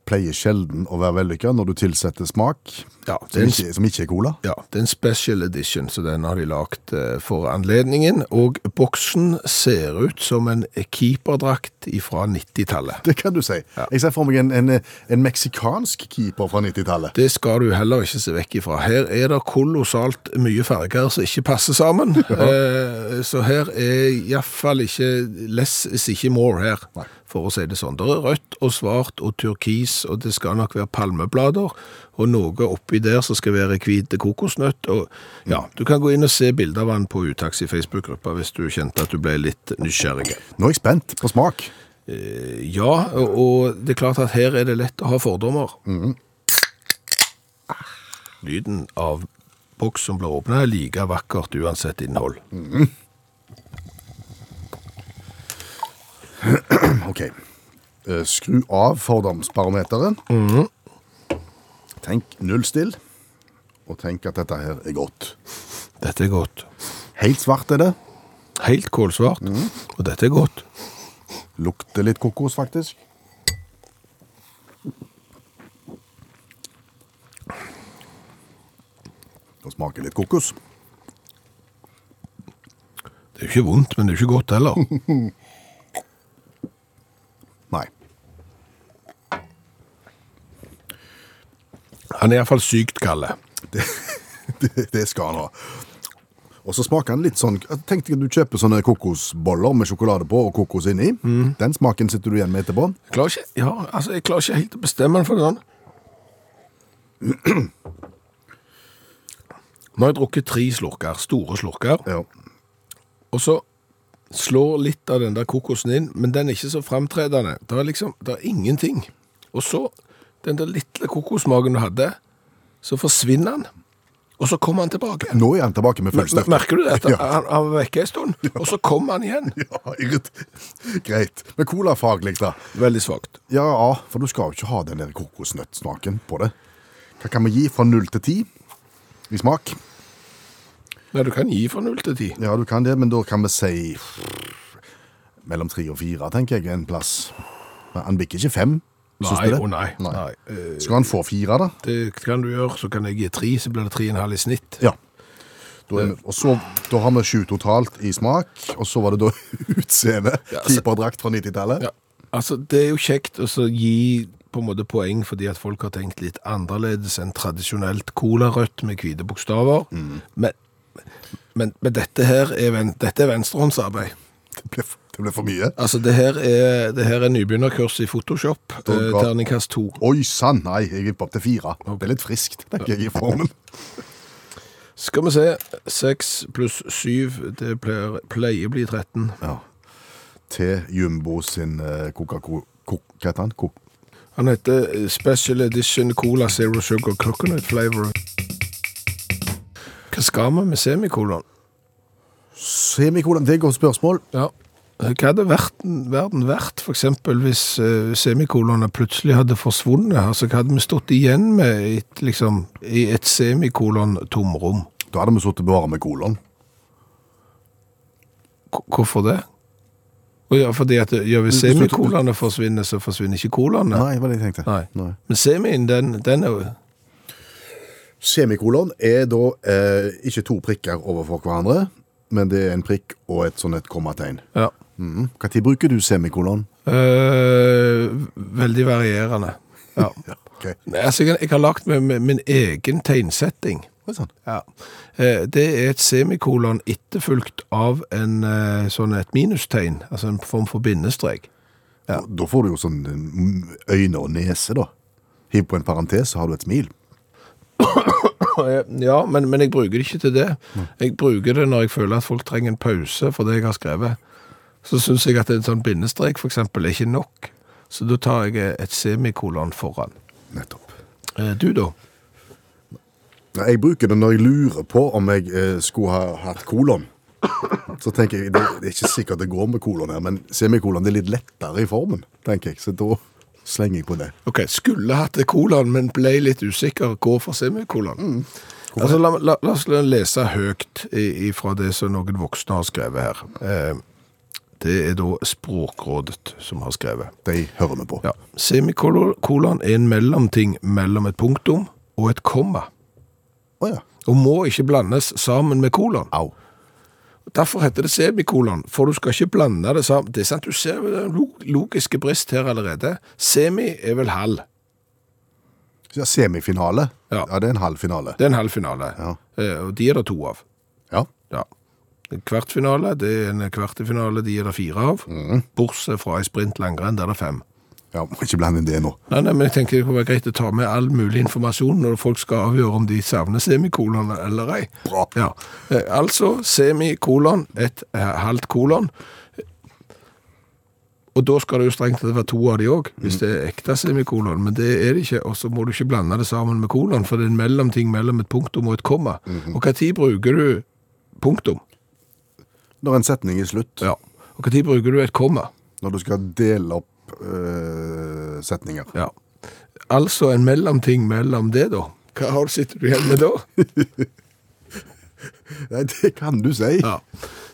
Pleier sjelden å være vellykka når du tilsetter smak Ja, det som en ikke, som ikke er cola. Ja, det er en special edition, så den har de lagt eh, for anledningen. Og boksen ser ut som en keeperdrakt fra 90-tallet. Det kan du si. Ja. Jeg ser for meg en, en, en meksikansk keeper fra 90-tallet. Det skal du heller ikke se vekk ifra. Her er det kolossalt mye farger som ikke passer sammen. Eh, så her er iallfall ikke less is ikke more her, Nei. For å si det sånn. Det er rødt og svart og turkis, og det skal nok være palmeblader, og noe oppi der som skal være hvit kokosnøtt. Og ja, du kan gå inn og se bilder av han på Utaxi Facebook-gruppa hvis du kjente at du ble litt nysgjerrig. Nå er jeg spent på smak. Ja, og det er klart at her er det lett å ha fordommer. Mm. Lyden av boks som blir åpnet er like vakkert uansett innhold. Ok. Eh, Skru av fordomsbarometeret. Tenk nullstill, og tenk at dette her er godt. Dette er godt. Helt svart er det. Helt kålsvart. Og dette er godt. Lukter litt kokos, faktisk. Og smaker litt kokos. Det er jo ikke vondt, men det er jo ikke godt heller. Nei. Han er iallfall sykt kalle. Det, det skal han ha. Og så smaker han litt sånn Tenk deg at du kjøper sånne kokosboller med sjokolade på og kokos inni. Den smaken sitter du igjen med etterpå. Jeg klarer ikke, ja, altså, jeg klarer ikke helt å bestemme den for sånn. Nå har jeg drukket tre slurker, store slurker. Ja. Og så slår litt av den der kokosen inn, men den er ikke så framtredende. Det er liksom, det er ingenting. Og så, den der lille kokosmagen du hadde, så forsvinner han. Og så kommer han tilbake. Nå er han tilbake med full Mer- Merker du det? Ja. Han, han var vekke en stund, og så kom han igjen. Ja, irrit. Greit. Men colafaglig, da? Veldig svagt. Ja, for du skal jo ikke ha den der kokosnøttsmaken på det. Hva kan vi gi fra null til ti i smak? Nei, du kan gi fra null til ti. Ja, du kan det, men da kan vi si mellom tre og fire, tenker jeg, en plass. Han bikker ikke fem, syns Nei, du det? å nei. nei. Eh, Skal han få fire, da? Det kan du gjøre, så kan jeg gi tre, så blir det tre og en halv i snitt. Ja. Da, vi, og så, da har vi sju totalt i smak, og så var det da utseende. Ja, altså, Keeperdrakt fra 90-tallet. Ja, altså det er jo kjekt å gi på en måte poeng fordi at folk har tenkt litt annerledes enn tradisjonelt cola-rødt med hvite bokstaver. Men, men, men dette her er, dette er venstrehåndsarbeid. Det, ble, det ble for mye. Altså det her er, det her er nybegynnerkurs i Photoshop, eh, terningkast to. Oi sann, nei, jeg er opp til fire. Det er litt friskt, tenker jeg, i formen. Skal vi se, seks pluss syv, det pleier, pleier å bli 13. Ja. Til Jumbo sin eh, Coca-Cola Hva heter han? Coca Han heter eh, Special Edition Cola Zero Sugar Coconut Flavor. Hva skal vi med semikolon? Semikolon, det er et godt spørsmål. Ja. Hva hadde verden, verden vært, eksempel, hvis uh, semikolonene plutselig hadde forsvunnet? Altså, hva hadde vi stått igjen med et, liksom, i et semikolon-tomrom? Da hadde vi sittet bare med kolon. K- Hvorfor det? Ja, fordi at ja, hvis semikolene forsvinner, så forsvinner ikke kolonene. Nei, det var det jeg tenkte. Nei. Nei. Men semien, den, den er jo Semikolon er da eh, ikke to prikker overfor hverandre, men det er en prikk og et sånn et kommategn. ja. Mm. Tid bruker du semikolon? Eh, veldig varierende. Ja. ja okay. Altså, jeg, jeg har lagt meg med min egen tegnsetting. Sånn? Ja. Eh, Det er et semikolon etterfulgt av en eh, sånn et minustegn, altså en form for bindestrek. Da, da får du jo sånn mm, øyne og nese, da. Hiv på en parentes, så har du et smil. Ja, men, men jeg bruker det ikke til det. Jeg bruker det når jeg føler at folk trenger en pause for det jeg har skrevet. Så syns jeg at en sånn bindestrek eksempel er ikke nok. Så da tar jeg et semikolon foran. Nettopp. Eh, Du da? Jeg bruker det når jeg lurer på om jeg eh, skulle ha hatt kolon. Så tenker jeg, det, er ikke sikkert det går med kolon her, men semikolon det er litt lettere i formen, tenker jeg. Så da slenger jeg på det. Ok, skulle hatt colaen, men ble litt usikker, gå for semikolon. Altså, la, la, la oss lese høyt fra det som noen voksne har skrevet her. Eh, det er da Språkrådet som har skrevet. De hører vi på. Ja. Semikolon er en mellomting mellom et punktum og et komma, Oh, ja. og må ikke blandes sammen med kolon. Au. Derfor heter det semikolon, for du skal ikke blande det sammen. Det er sant, du ser den logiske brist her allerede. Semi er vel halv. Ja, semifinale. Ja. ja, det er en halv finale. Det er en halv finale, Ja. Eh, og de er det to av. Ja. Ja. Kvartfinale, det er en kvartefinale, de er det fire av. Bortsett fra i sprint langrenn, der er det fem. Ja, må ikke blande inn det nå. Nei, nei, men jeg tenker det kunne være greit å ta med all mulig informasjon når folk skal avgjøre om de savner semikolon eller ei. Bra. Ja. Eh, Altså semikolon, et eh, halvt kolon. Og da skal det jo strengt tatt være to av de òg, hvis det er ekte semikolon. Men det er det ikke, og så må du ikke blande det sammen med kolon, for det er en mellomting mellom et punktum og et komma. Og hva tid bruker du punktum? Når en setning er slutt, Ja. Og tid bruker du et komma? når du skal dele opp øh, setninger. Ja. Altså en mellomting mellom det, da. Hva har sitter du igjen med da? Nei, det kan du si. Ja.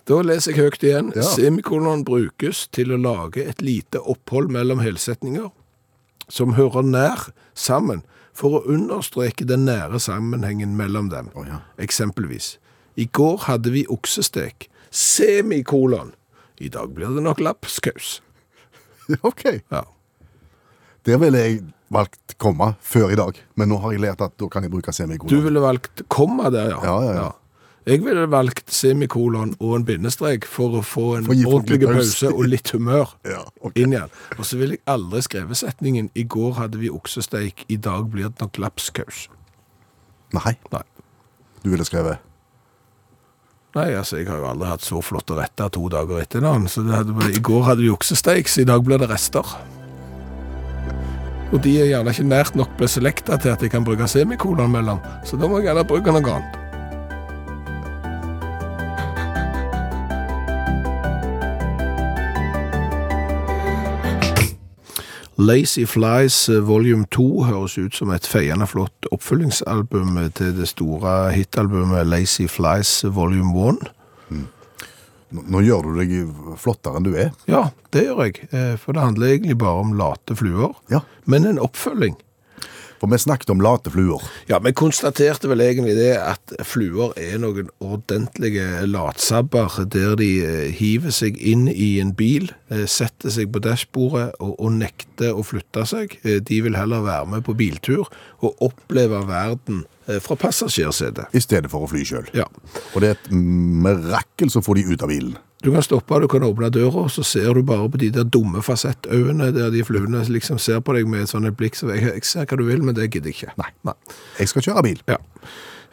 Da leser jeg høyt igjen. Ja. Semikolon brukes til å lage et lite opphold mellom helsetninger som hører nær sammen, for å understreke den nære sammenhengen mellom dem. Oh, ja. Eksempelvis. I går hadde vi oksestek. Semikolon. I dag blir det nok lapskaus. Ok. Ja. Der ville jeg valgt komma før i dag, men nå har jeg lært at da kan jeg bruke semikolon. Du ville valgt komma der, ja. Ja, ja, ja. Jeg ville valgt semikolon og en bindestrek for å få en For ordentlig pause og litt humør Ja, okay. inn igjen. Og så ville jeg aldri skrevet setningen I går hadde vi oksesteik, i dag blir det nok lapskaus. Nei, Nei. du ville skrevet Nei, altså, jeg har jo aldri hatt så flotte retter to dager etter hverandre, så hadde, i går hadde vi oksesteiks, i dag blir det rester. Og de er gjerne ikke nært nok ble selekta til at jeg kan bruke semikolon mellom, så da må jeg gjerne bruke noe annet. Lazy Flies eh, Volume 2 høres ut som et feiende flott oppfølgingsalbum til det store hitalbumet Lazy Flies Volume 1. Nå, nå gjør du deg flottere enn du er. Ja, det gjør jeg, eh, for det handler egentlig bare om late fluer. Ja. Men en oppfølging. For vi snakket om late fluer. Ja, vi konstaterte vel egentlig det at fluer er noen ordentlige latsabber der de eh, hiver seg inn i en bil, eh, setter seg på dashbordet og, og nekter å flytte seg. Eh, De vil heller være med på biltur og oppleve verden fra passasjersetet. I stedet for å fly sjøl. Ja. Og det er et mirakel så får de ut av bilen. Du kan stoppe, du kan åpne døra, og så ser du bare på de der dumme fasettøyene der de fluene liksom ser på deg med et sånt blikk blikk, så jeg, jeg ser hva du vil, men det gidder jeg ikke. Nei. Nei. Jeg skal kjøre bil. Ja.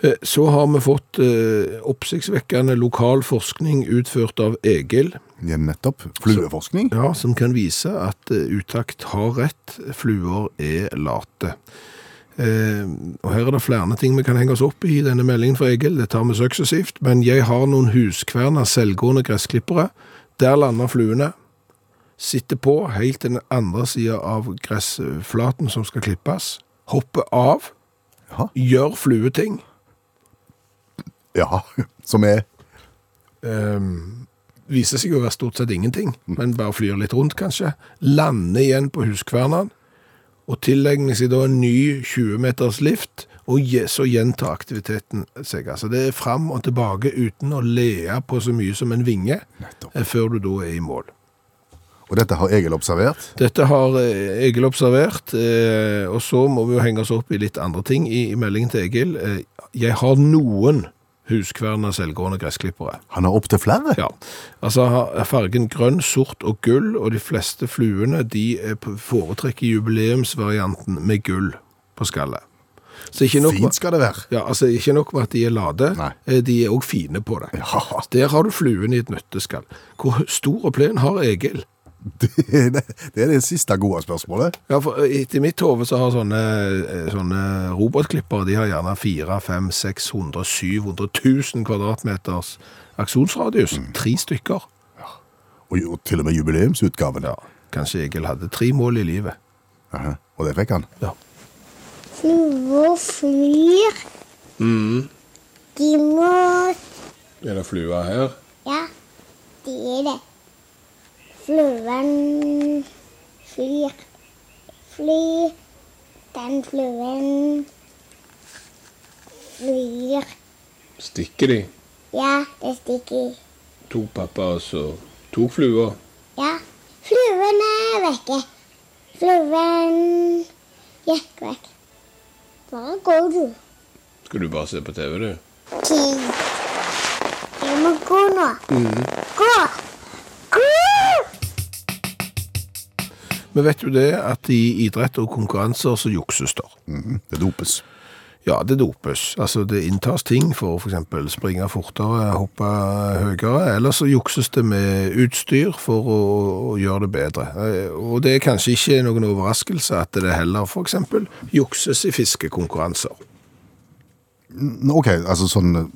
Eh, Så har vi fått eh, oppsiktsvekkende lokal forskning utført av Egil, Ja, nettopp. Flueforskning. ja, som kan vise at uh, utakt har rett, fluer er late. Eh, og her er det flere ting vi kan henge oss opp i i denne meldingen fra Egil, det tar vi suksessivt, men jeg har noen huskverner selvgående gressklippere, der lander fluene, sitter på helt til den andre siden av gressflaten som skal klippes, hopper av, Ja. gjør flueting, ja. Som er? Eh, viser seg å være stort sett ingenting, men bare flyr litt rundt kanskje, lander igjen på huskvernen, og tillegger seg da en ny 20 meters lift, og så gjentar aktiviteten seg. Altså det er fram og tilbake uten å lea på så mye som en vinge, Nettopp. eh, før du da er i mål. Og dette har Egil observert. Dette har eh, Egil observert, eh, og så må vi jo henge oss opp i litt andre ting i, i meldingen til Egil. Eh, jeg har noen huskverner selvgående gressklippere. Han har opptil flere. Ja, altså har fargen grønn, sort og gull, og de fleste fluene de eh, foretrekker jubileumsvarianten med gull på skallet. Så ikke nok, Fint skal det være. ja, altså ikke nok med at de er lade, Nei. eh, de er også fine på det. Ja, Der har du fluen i et nøtteskall. Hvor stor og plen har Egil? det er det, det er det siste gode spørsmålet. Ja, for eh, etter mitt hode så har sånne, eh, sånne robotklippere, de har gjerne 4, 5, 600, 700 000 kvadratmeters aksjonsradius. Tre stykker. Og jo, til og med jubileumsutgaven. Ja, kanskje Egil hadde tre mål i livet. Aha, Og det fikk han. Ja. Fluer flyr De må Er det flua her? Ja, det er det. Fluen flyr. Fly. Den fluen flyr. Stikker de? Ja, det stikker. Tok pappa altså to tok flua? Ja, fluen er vekke. Fluen gikk vekk. Bare gå, du. Skal du bare se på TV, du? Tid. Jeg må gå nå. Mm. Gå! Vi vet jo det at i idrett og konkurranser så jukses der. Mm, Det dopes. Ja, det dopes. Altså det inntas ting for å eksempel springe fortere, hoppe høyere, eller så jukses det med utstyr for å, å gjøre det bedre. Eh, Og det er kanskje ikke noen overraskelse at det heller eksempel jukses i fiskekonkurranser. Ok, altså sånn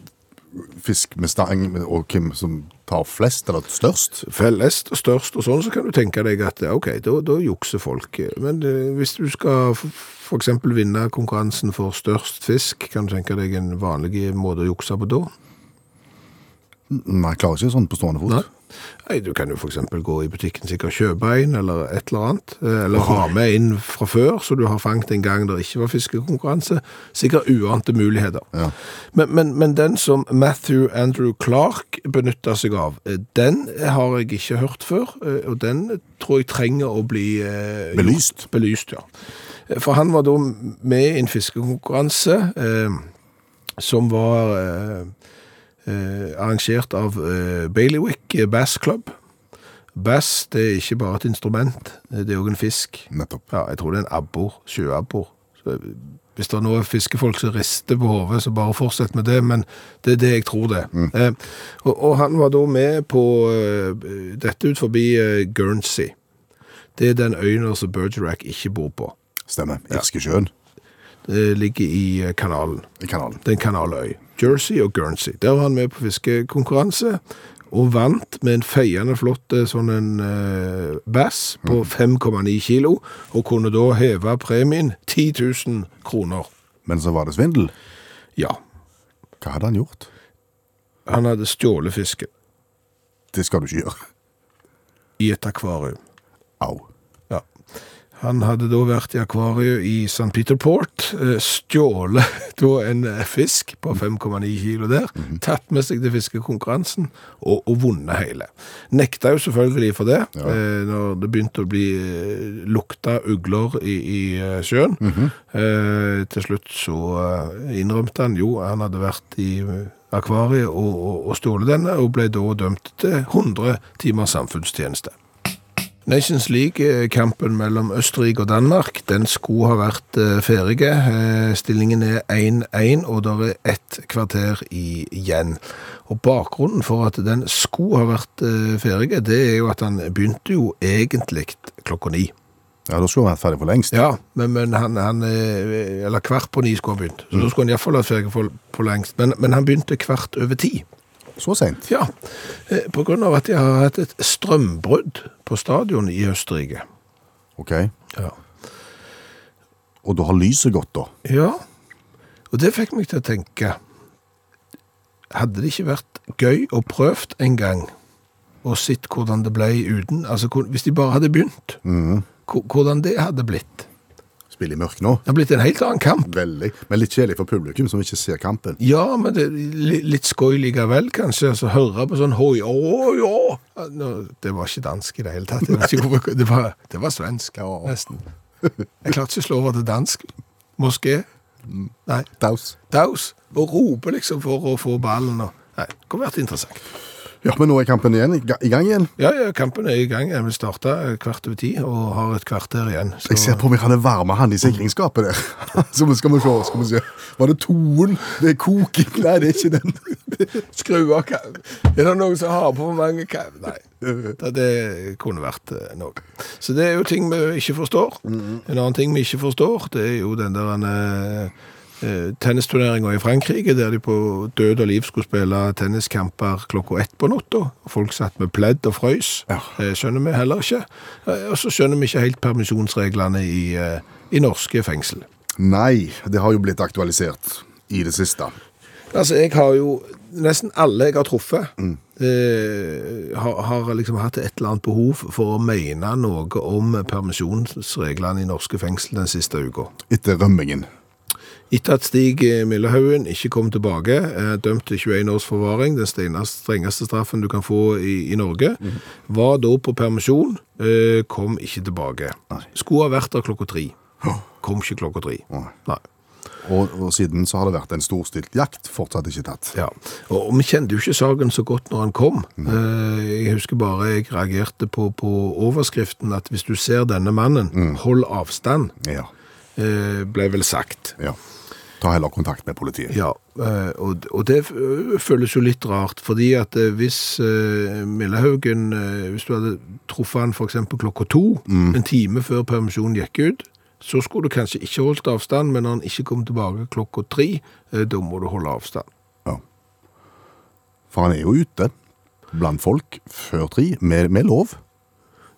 fisk med stang, og hvem som tar flest, eller størst. Fellest og størst og sånn, så kan du tenke deg at ok, da, da jukser folk. Men eh, hvis du skal f.eks. vinne konkurransen for størst fisk, kan du tenke deg en vanlig måte å jukse på da? Nei, jeg klarer ikke sånn på stående fot. Nei. Nei, du kan jo eksempel gå i butikken sikkert kjøpe en, eller et eller annet. eh, Eller ha med inn fra før, så du har fangt en gang der ikke var fiskekonkurranse. Sikkert uante muligheter. Ja. Men, men, men den som Matthew Andrew Clark benytter seg av, eh, den har jeg ikke hørt før, eh, og den tror jeg trenger å bli eh, Belyst. Belyst, ja. For han var da med i en fiskekonkurranse eh, som var eh, arrangert av eh, Bailiwick Bass Club. Bass det er ikke bare et instrument, eh, det er òg en fisk. Nettopp. Ja, jeg tror det er en abbor, sjøabbor. Hvis det er noen fiskefolk som rister på hodet, så bare fortsett med det, men det er det jeg tror det. Eh, og, og han var da med på uh, dette ut forbi uh, Guernsey. Det er den øya som Bergerac ikke bor på. Stemmer. Irskesjøen Det ligger i eh, kanalen. i kanalen. Det er en kanaløy. Jersey og Guernsey. Der var han med på fiskekonkurranse, og vant med en feiende flott eh, sånn en eh, bass på 5,9 kilo, og kunne da heve premien 10 000 kroner. Men så var det svindel. Ja, Hva hadde han gjort? han hadde stjålet fisken Det skal du ikke gjøre. i et akvarium. Au. Han hadde da vært i akvariet i St. Peter Port, eh, stjålet da en eh, fisk på 5,9 kilo der, tatt med seg til fiskekonkurransen og, og vunnet hele. Nekta jo selvfølgelig for det, ja. når det begynte å bli eh, lukta ugler i, i sjøen. sjøen. -hmm. til slutt så eh, innrømte han jo, han hadde vært i eh, akvariet og, og, og stjålet denne, og ble da dømt til 100 timers samfunnstjeneste. Nations League-kampen mellom Østerrike og Danmark, den skulle ha vært ferdig. Eh, Stillingen er 1-1, og det er ett kvarter igjen. Og bakgrunnen for at den skulle ha vært eh, ferdig, det er jo at han begynte jo egentlig klokka ni. Ja, Da skulle han vært ferdig for lengst. Ja, men, men han, han eh, Eller kvart på ni skulle han begynt. Så da skulle han iallfall vært ferdig for, for lengst. Men, men han begynte kvart over ti. Så seint. Ja, eh, på grunn av at de har hatt et strømbrudd på stadion i Østerrike. Ok. Ja. Og da har lyset gått, da. Ja, og det fikk meg til å tenke, hadde det ikke vært gøy å prøvd en gang og sett hvordan det ble uten, altså hvis de bare hadde begynt, mm. hvordan det hadde blitt. Spille i mørket nå. Det har blitt en helt annen kamp. Veldig. Men litt kjedelig for publikum som ikke ser kampen. Ja, men det er li- litt skøy likevel, kanskje, altså høre på sånn hoi, å, ja. Ja, Det var ikke dansk i det hele tatt. Det var, det var svensk, nesten. Jeg klarte ikke å slå over til dansk. Moské. Nei. Daus. Daus. Og rope liksom for å få ballen. Og, nei, det kunne vært interessant. Ja, men nå er kampen igjen, i gang igjen. Ja, ja, kampen er i gang. Jeg vil starte kvart over ti og har et kvarter igjen. Så Jeg ser på meg han er varme, han i sikringsskapet der. Så skal vi se, skal vi se. Var det toen? Det er koking? Nei, det er ikke den. skru av ka- Er det noen som har på for mange ka- Nei. Det, det kunne vært eh, noe. Så det er jo ting vi ikke forstår. En annen ting vi ikke forstår, det er jo den der eh, eh, i Frankrike, der de på død og liv skulle spille tenniskamper klokka ett på natta. Folk satt med pledd og frøys. Ja. Eh, skjønner vi heller ikke. Eh, Og så skjønner vi ikke helt permisjonsreglene i, i norske fengsel. Nei, det har jo blitt aktualisert i det siste? Altså, jeg har jo Nesten alle jeg har truffet, eh, har, har liksom hatt et eller annet behov for å mene noe om permisjonsreglene i norske fengsel den siste uka. Etter rømmingen. Etter at Stig Millehaugen ikke kom tilbake, er dømt til 21 års forvaring, den strengeste, straffen du kan få i, i Norge, var da på permisjon, eh, kom ikke tilbake. Skulle ha vært der klokka tre. Kom ikke klokka tre. Nei. Og, og siden så har det vært en storstilt jakt, fortsatt ikke tatt. Ja, og, vi kjente jo ikke saken så godt når han kom. Eh, Jeg husker bare jeg reagerte på, på overskriften at hvis du ser denne mannen, hold avstand, Ja. eh, ble vel sagt. ja. Ta heller kontakt med politiet. Ja, eh, og, det føles jo litt rart, fordi at eh, hvis eh, Millehaugen, eh, hvis du hadde truffet han eksempel klokka to, en time før permisjonen gikk ut, så skulle du kanskje ikke holdt avstand, men når han ikke kom tilbake klokka tre, eh, da må du holde avstand. Ja. For han er jo ute blant folk før tre, med, med lov.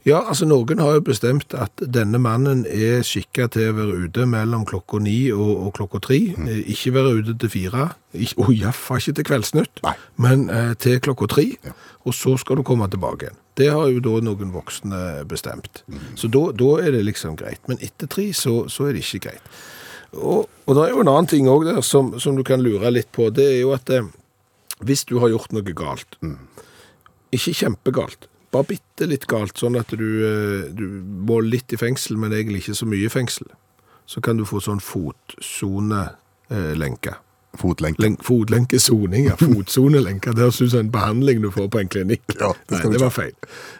Ja, altså noen har jo bestemt at denne mannen er skikka til å være ute mellom klokka ni og, og klokka tre. Mm. Ikke være ute til fire, ikke, og iallfall ikke til kveldsnytt, Nei. men eh, til klokka tre. Ja. Og så skal du komme tilbake igjen. Det har jo da noen voksne bestemt. Så da, da er det liksom greit. Men etter tre så, så er det ikke greit. Og, og det er jo en annen ting òg der som, som du kan lure litt på. Det er jo at eh, hvis du har gjort noe galt, ikke kjempegalt, bare bitte litt galt, sånn at du, eh, du må litt i fengsel, men egentlig ikke så mye i fengsel, så kan du få sånn fotsonelenke. Fotlenke. Len- Fotlenkesoning, ja. Fotsonelenke. Det høres ut som en behandling du får på en klinikk. Ja, det Nei, det var feil.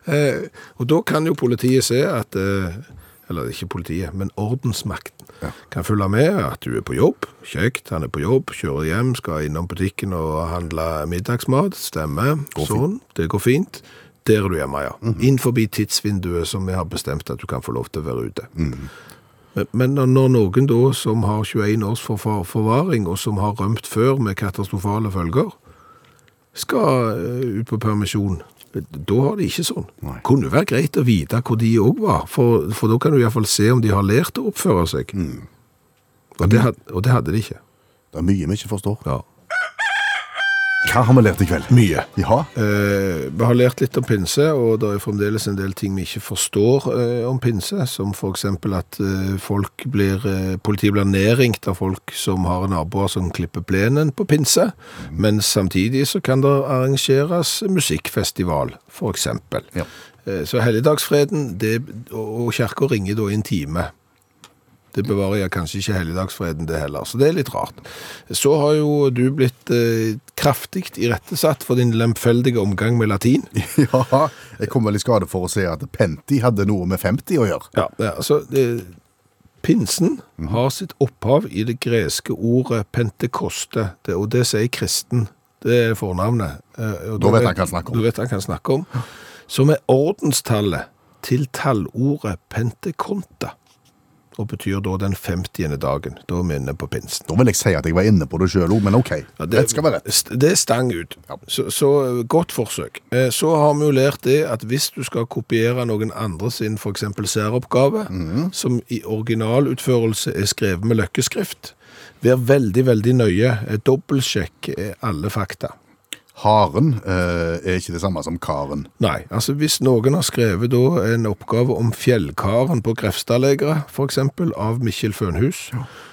Eh, og da kan jo politiet se at eh, Eller ikke politiet, men ordensmakten kan følge med at du er på jobb. Kjekt, han er på jobb, kjører hjem, skal innom butikken og handle middagsmat. Stemmer. sånn. Det går fint. Der er du hjemme, ja. Inn forbi tidsvinduet som vi har bestemt at du kan få lov til å være ute. Men- Men når- noen da som har 21 års forvaring, og som har rømt før med katastrofale følger, skal eh, ut på permisjon, da har de ikke sånn. Nei. Kunne være greit å vite hvor de òg var, for, for da kan du iallfall se om de har lært å oppføre seg. Og, det og det hadde de ikke. Det er mye vi ikke forstår. Ja. Hva har vi lært i kveld? Mye. Ja, Eh, vi har lært litt om pinse, og det er fremdeles en del ting vi ikke forstår eh, om pinse, som eksempel at eh, folk blir, eh, politiet blir nedringt av folk som har naboer som klipper plenen på pinse, men samtidig så kan det arrangeres musikkfestival, eksempel. Ja. Eh, så helligdagsfreden, det, og og kirka ringer da i en time. Det bevarer jeg kanskje ikke helligdagsfreden det heller, så det er litt rart. Så har jo du blitt eh, kraftig irettesatt for din lemfeldige omgang med latin. ja. Jeg kom vel i skade for å si at Penti hadde noe med 50 å gjøre. Ja, ja altså, det, pinsen har sitt opphav i det greske ordet pentekoste, det, og det sier kristen. Det er fornavnet. Eh, og Da vet han hva han snakker om. Da vet han kan han snakker om. Som er ordenstallet til tallordet pentekonta, og betyr da den 50. dagen. Da er vi inne på pinsen. Da vil jeg si at jeg var inne på det sjøl òg, men OK. Ja, Rett skal være rett. Det er stang ut. Så, så godt forsøk. Eh, Så har vi jo lært det at hvis du skal kopiere noen andre sin eksempel særoppgave, mm. som i originalutførelse er skrevet med løkkeskrift, vær veldig, veldig nøye. Eh, Dobbeltsjekk eh, alle fakta. Haren eh, er ikke det samme som karen. Nei, altså hvis noen har skrevet da en oppgave om fjellkaren på Grefstadlegere, for eksempel, av Mikkjel Fønhus,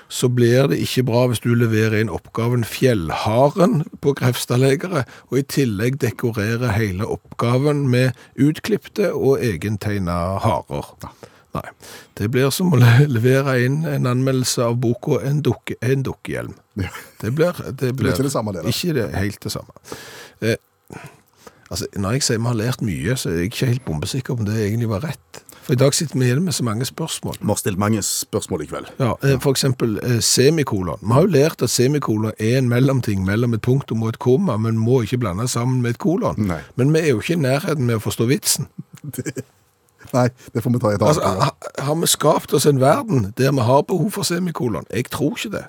så blir det ikke bra hvis du leverer inn oppgaven fjellharen på Grefstadlegere, og i tillegg dekorerer hele oppgaven med utklipte og egentegna harer. Nei, det blir som å levere inn en anmeldelse av boka En, dukke, en dukkehjelm. Ja. Det blir, det blir ikke det samme, det da. Ikke det, helt det samme. Eh, altså, når jeg sier vi har lært mye, så er jeg ikke helt bombesikker om det egentlig var rett. For i dag sitter vi igjen med så mange spørsmål. Vi har stilt mange spørsmål i kveld. Ja, eh, eksempel eh, semikolon. Vi har jo lært at semikolon er en mellomting mellom et punktum og et komma, men må ikke blandes sammen med et kolon. Nei. Men vi er jo ikke i nærheten med å forstå vitsen. Nei, det får vi ta i et annet Altså, program. ha- har vi skapt oss en verden der vi har behov for semikolon? Jeg tror ikke det.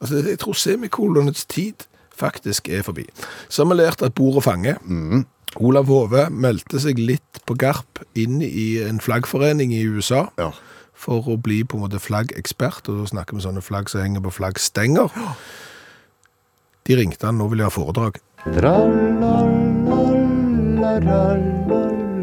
Altså, jeg tror semikolonets tid faktisk er forbi. Så har vi lært at bordet fanger. Olav Hove meldte seg litt på garp inn i en flaggforening i USA Ja. for å bli på en måte flaggekspert, og da snakker vi sånne flagg som henger på flaggstenger. De ringte han, nå vil jeg ha foredrag. Tra-la-la-la-la-la.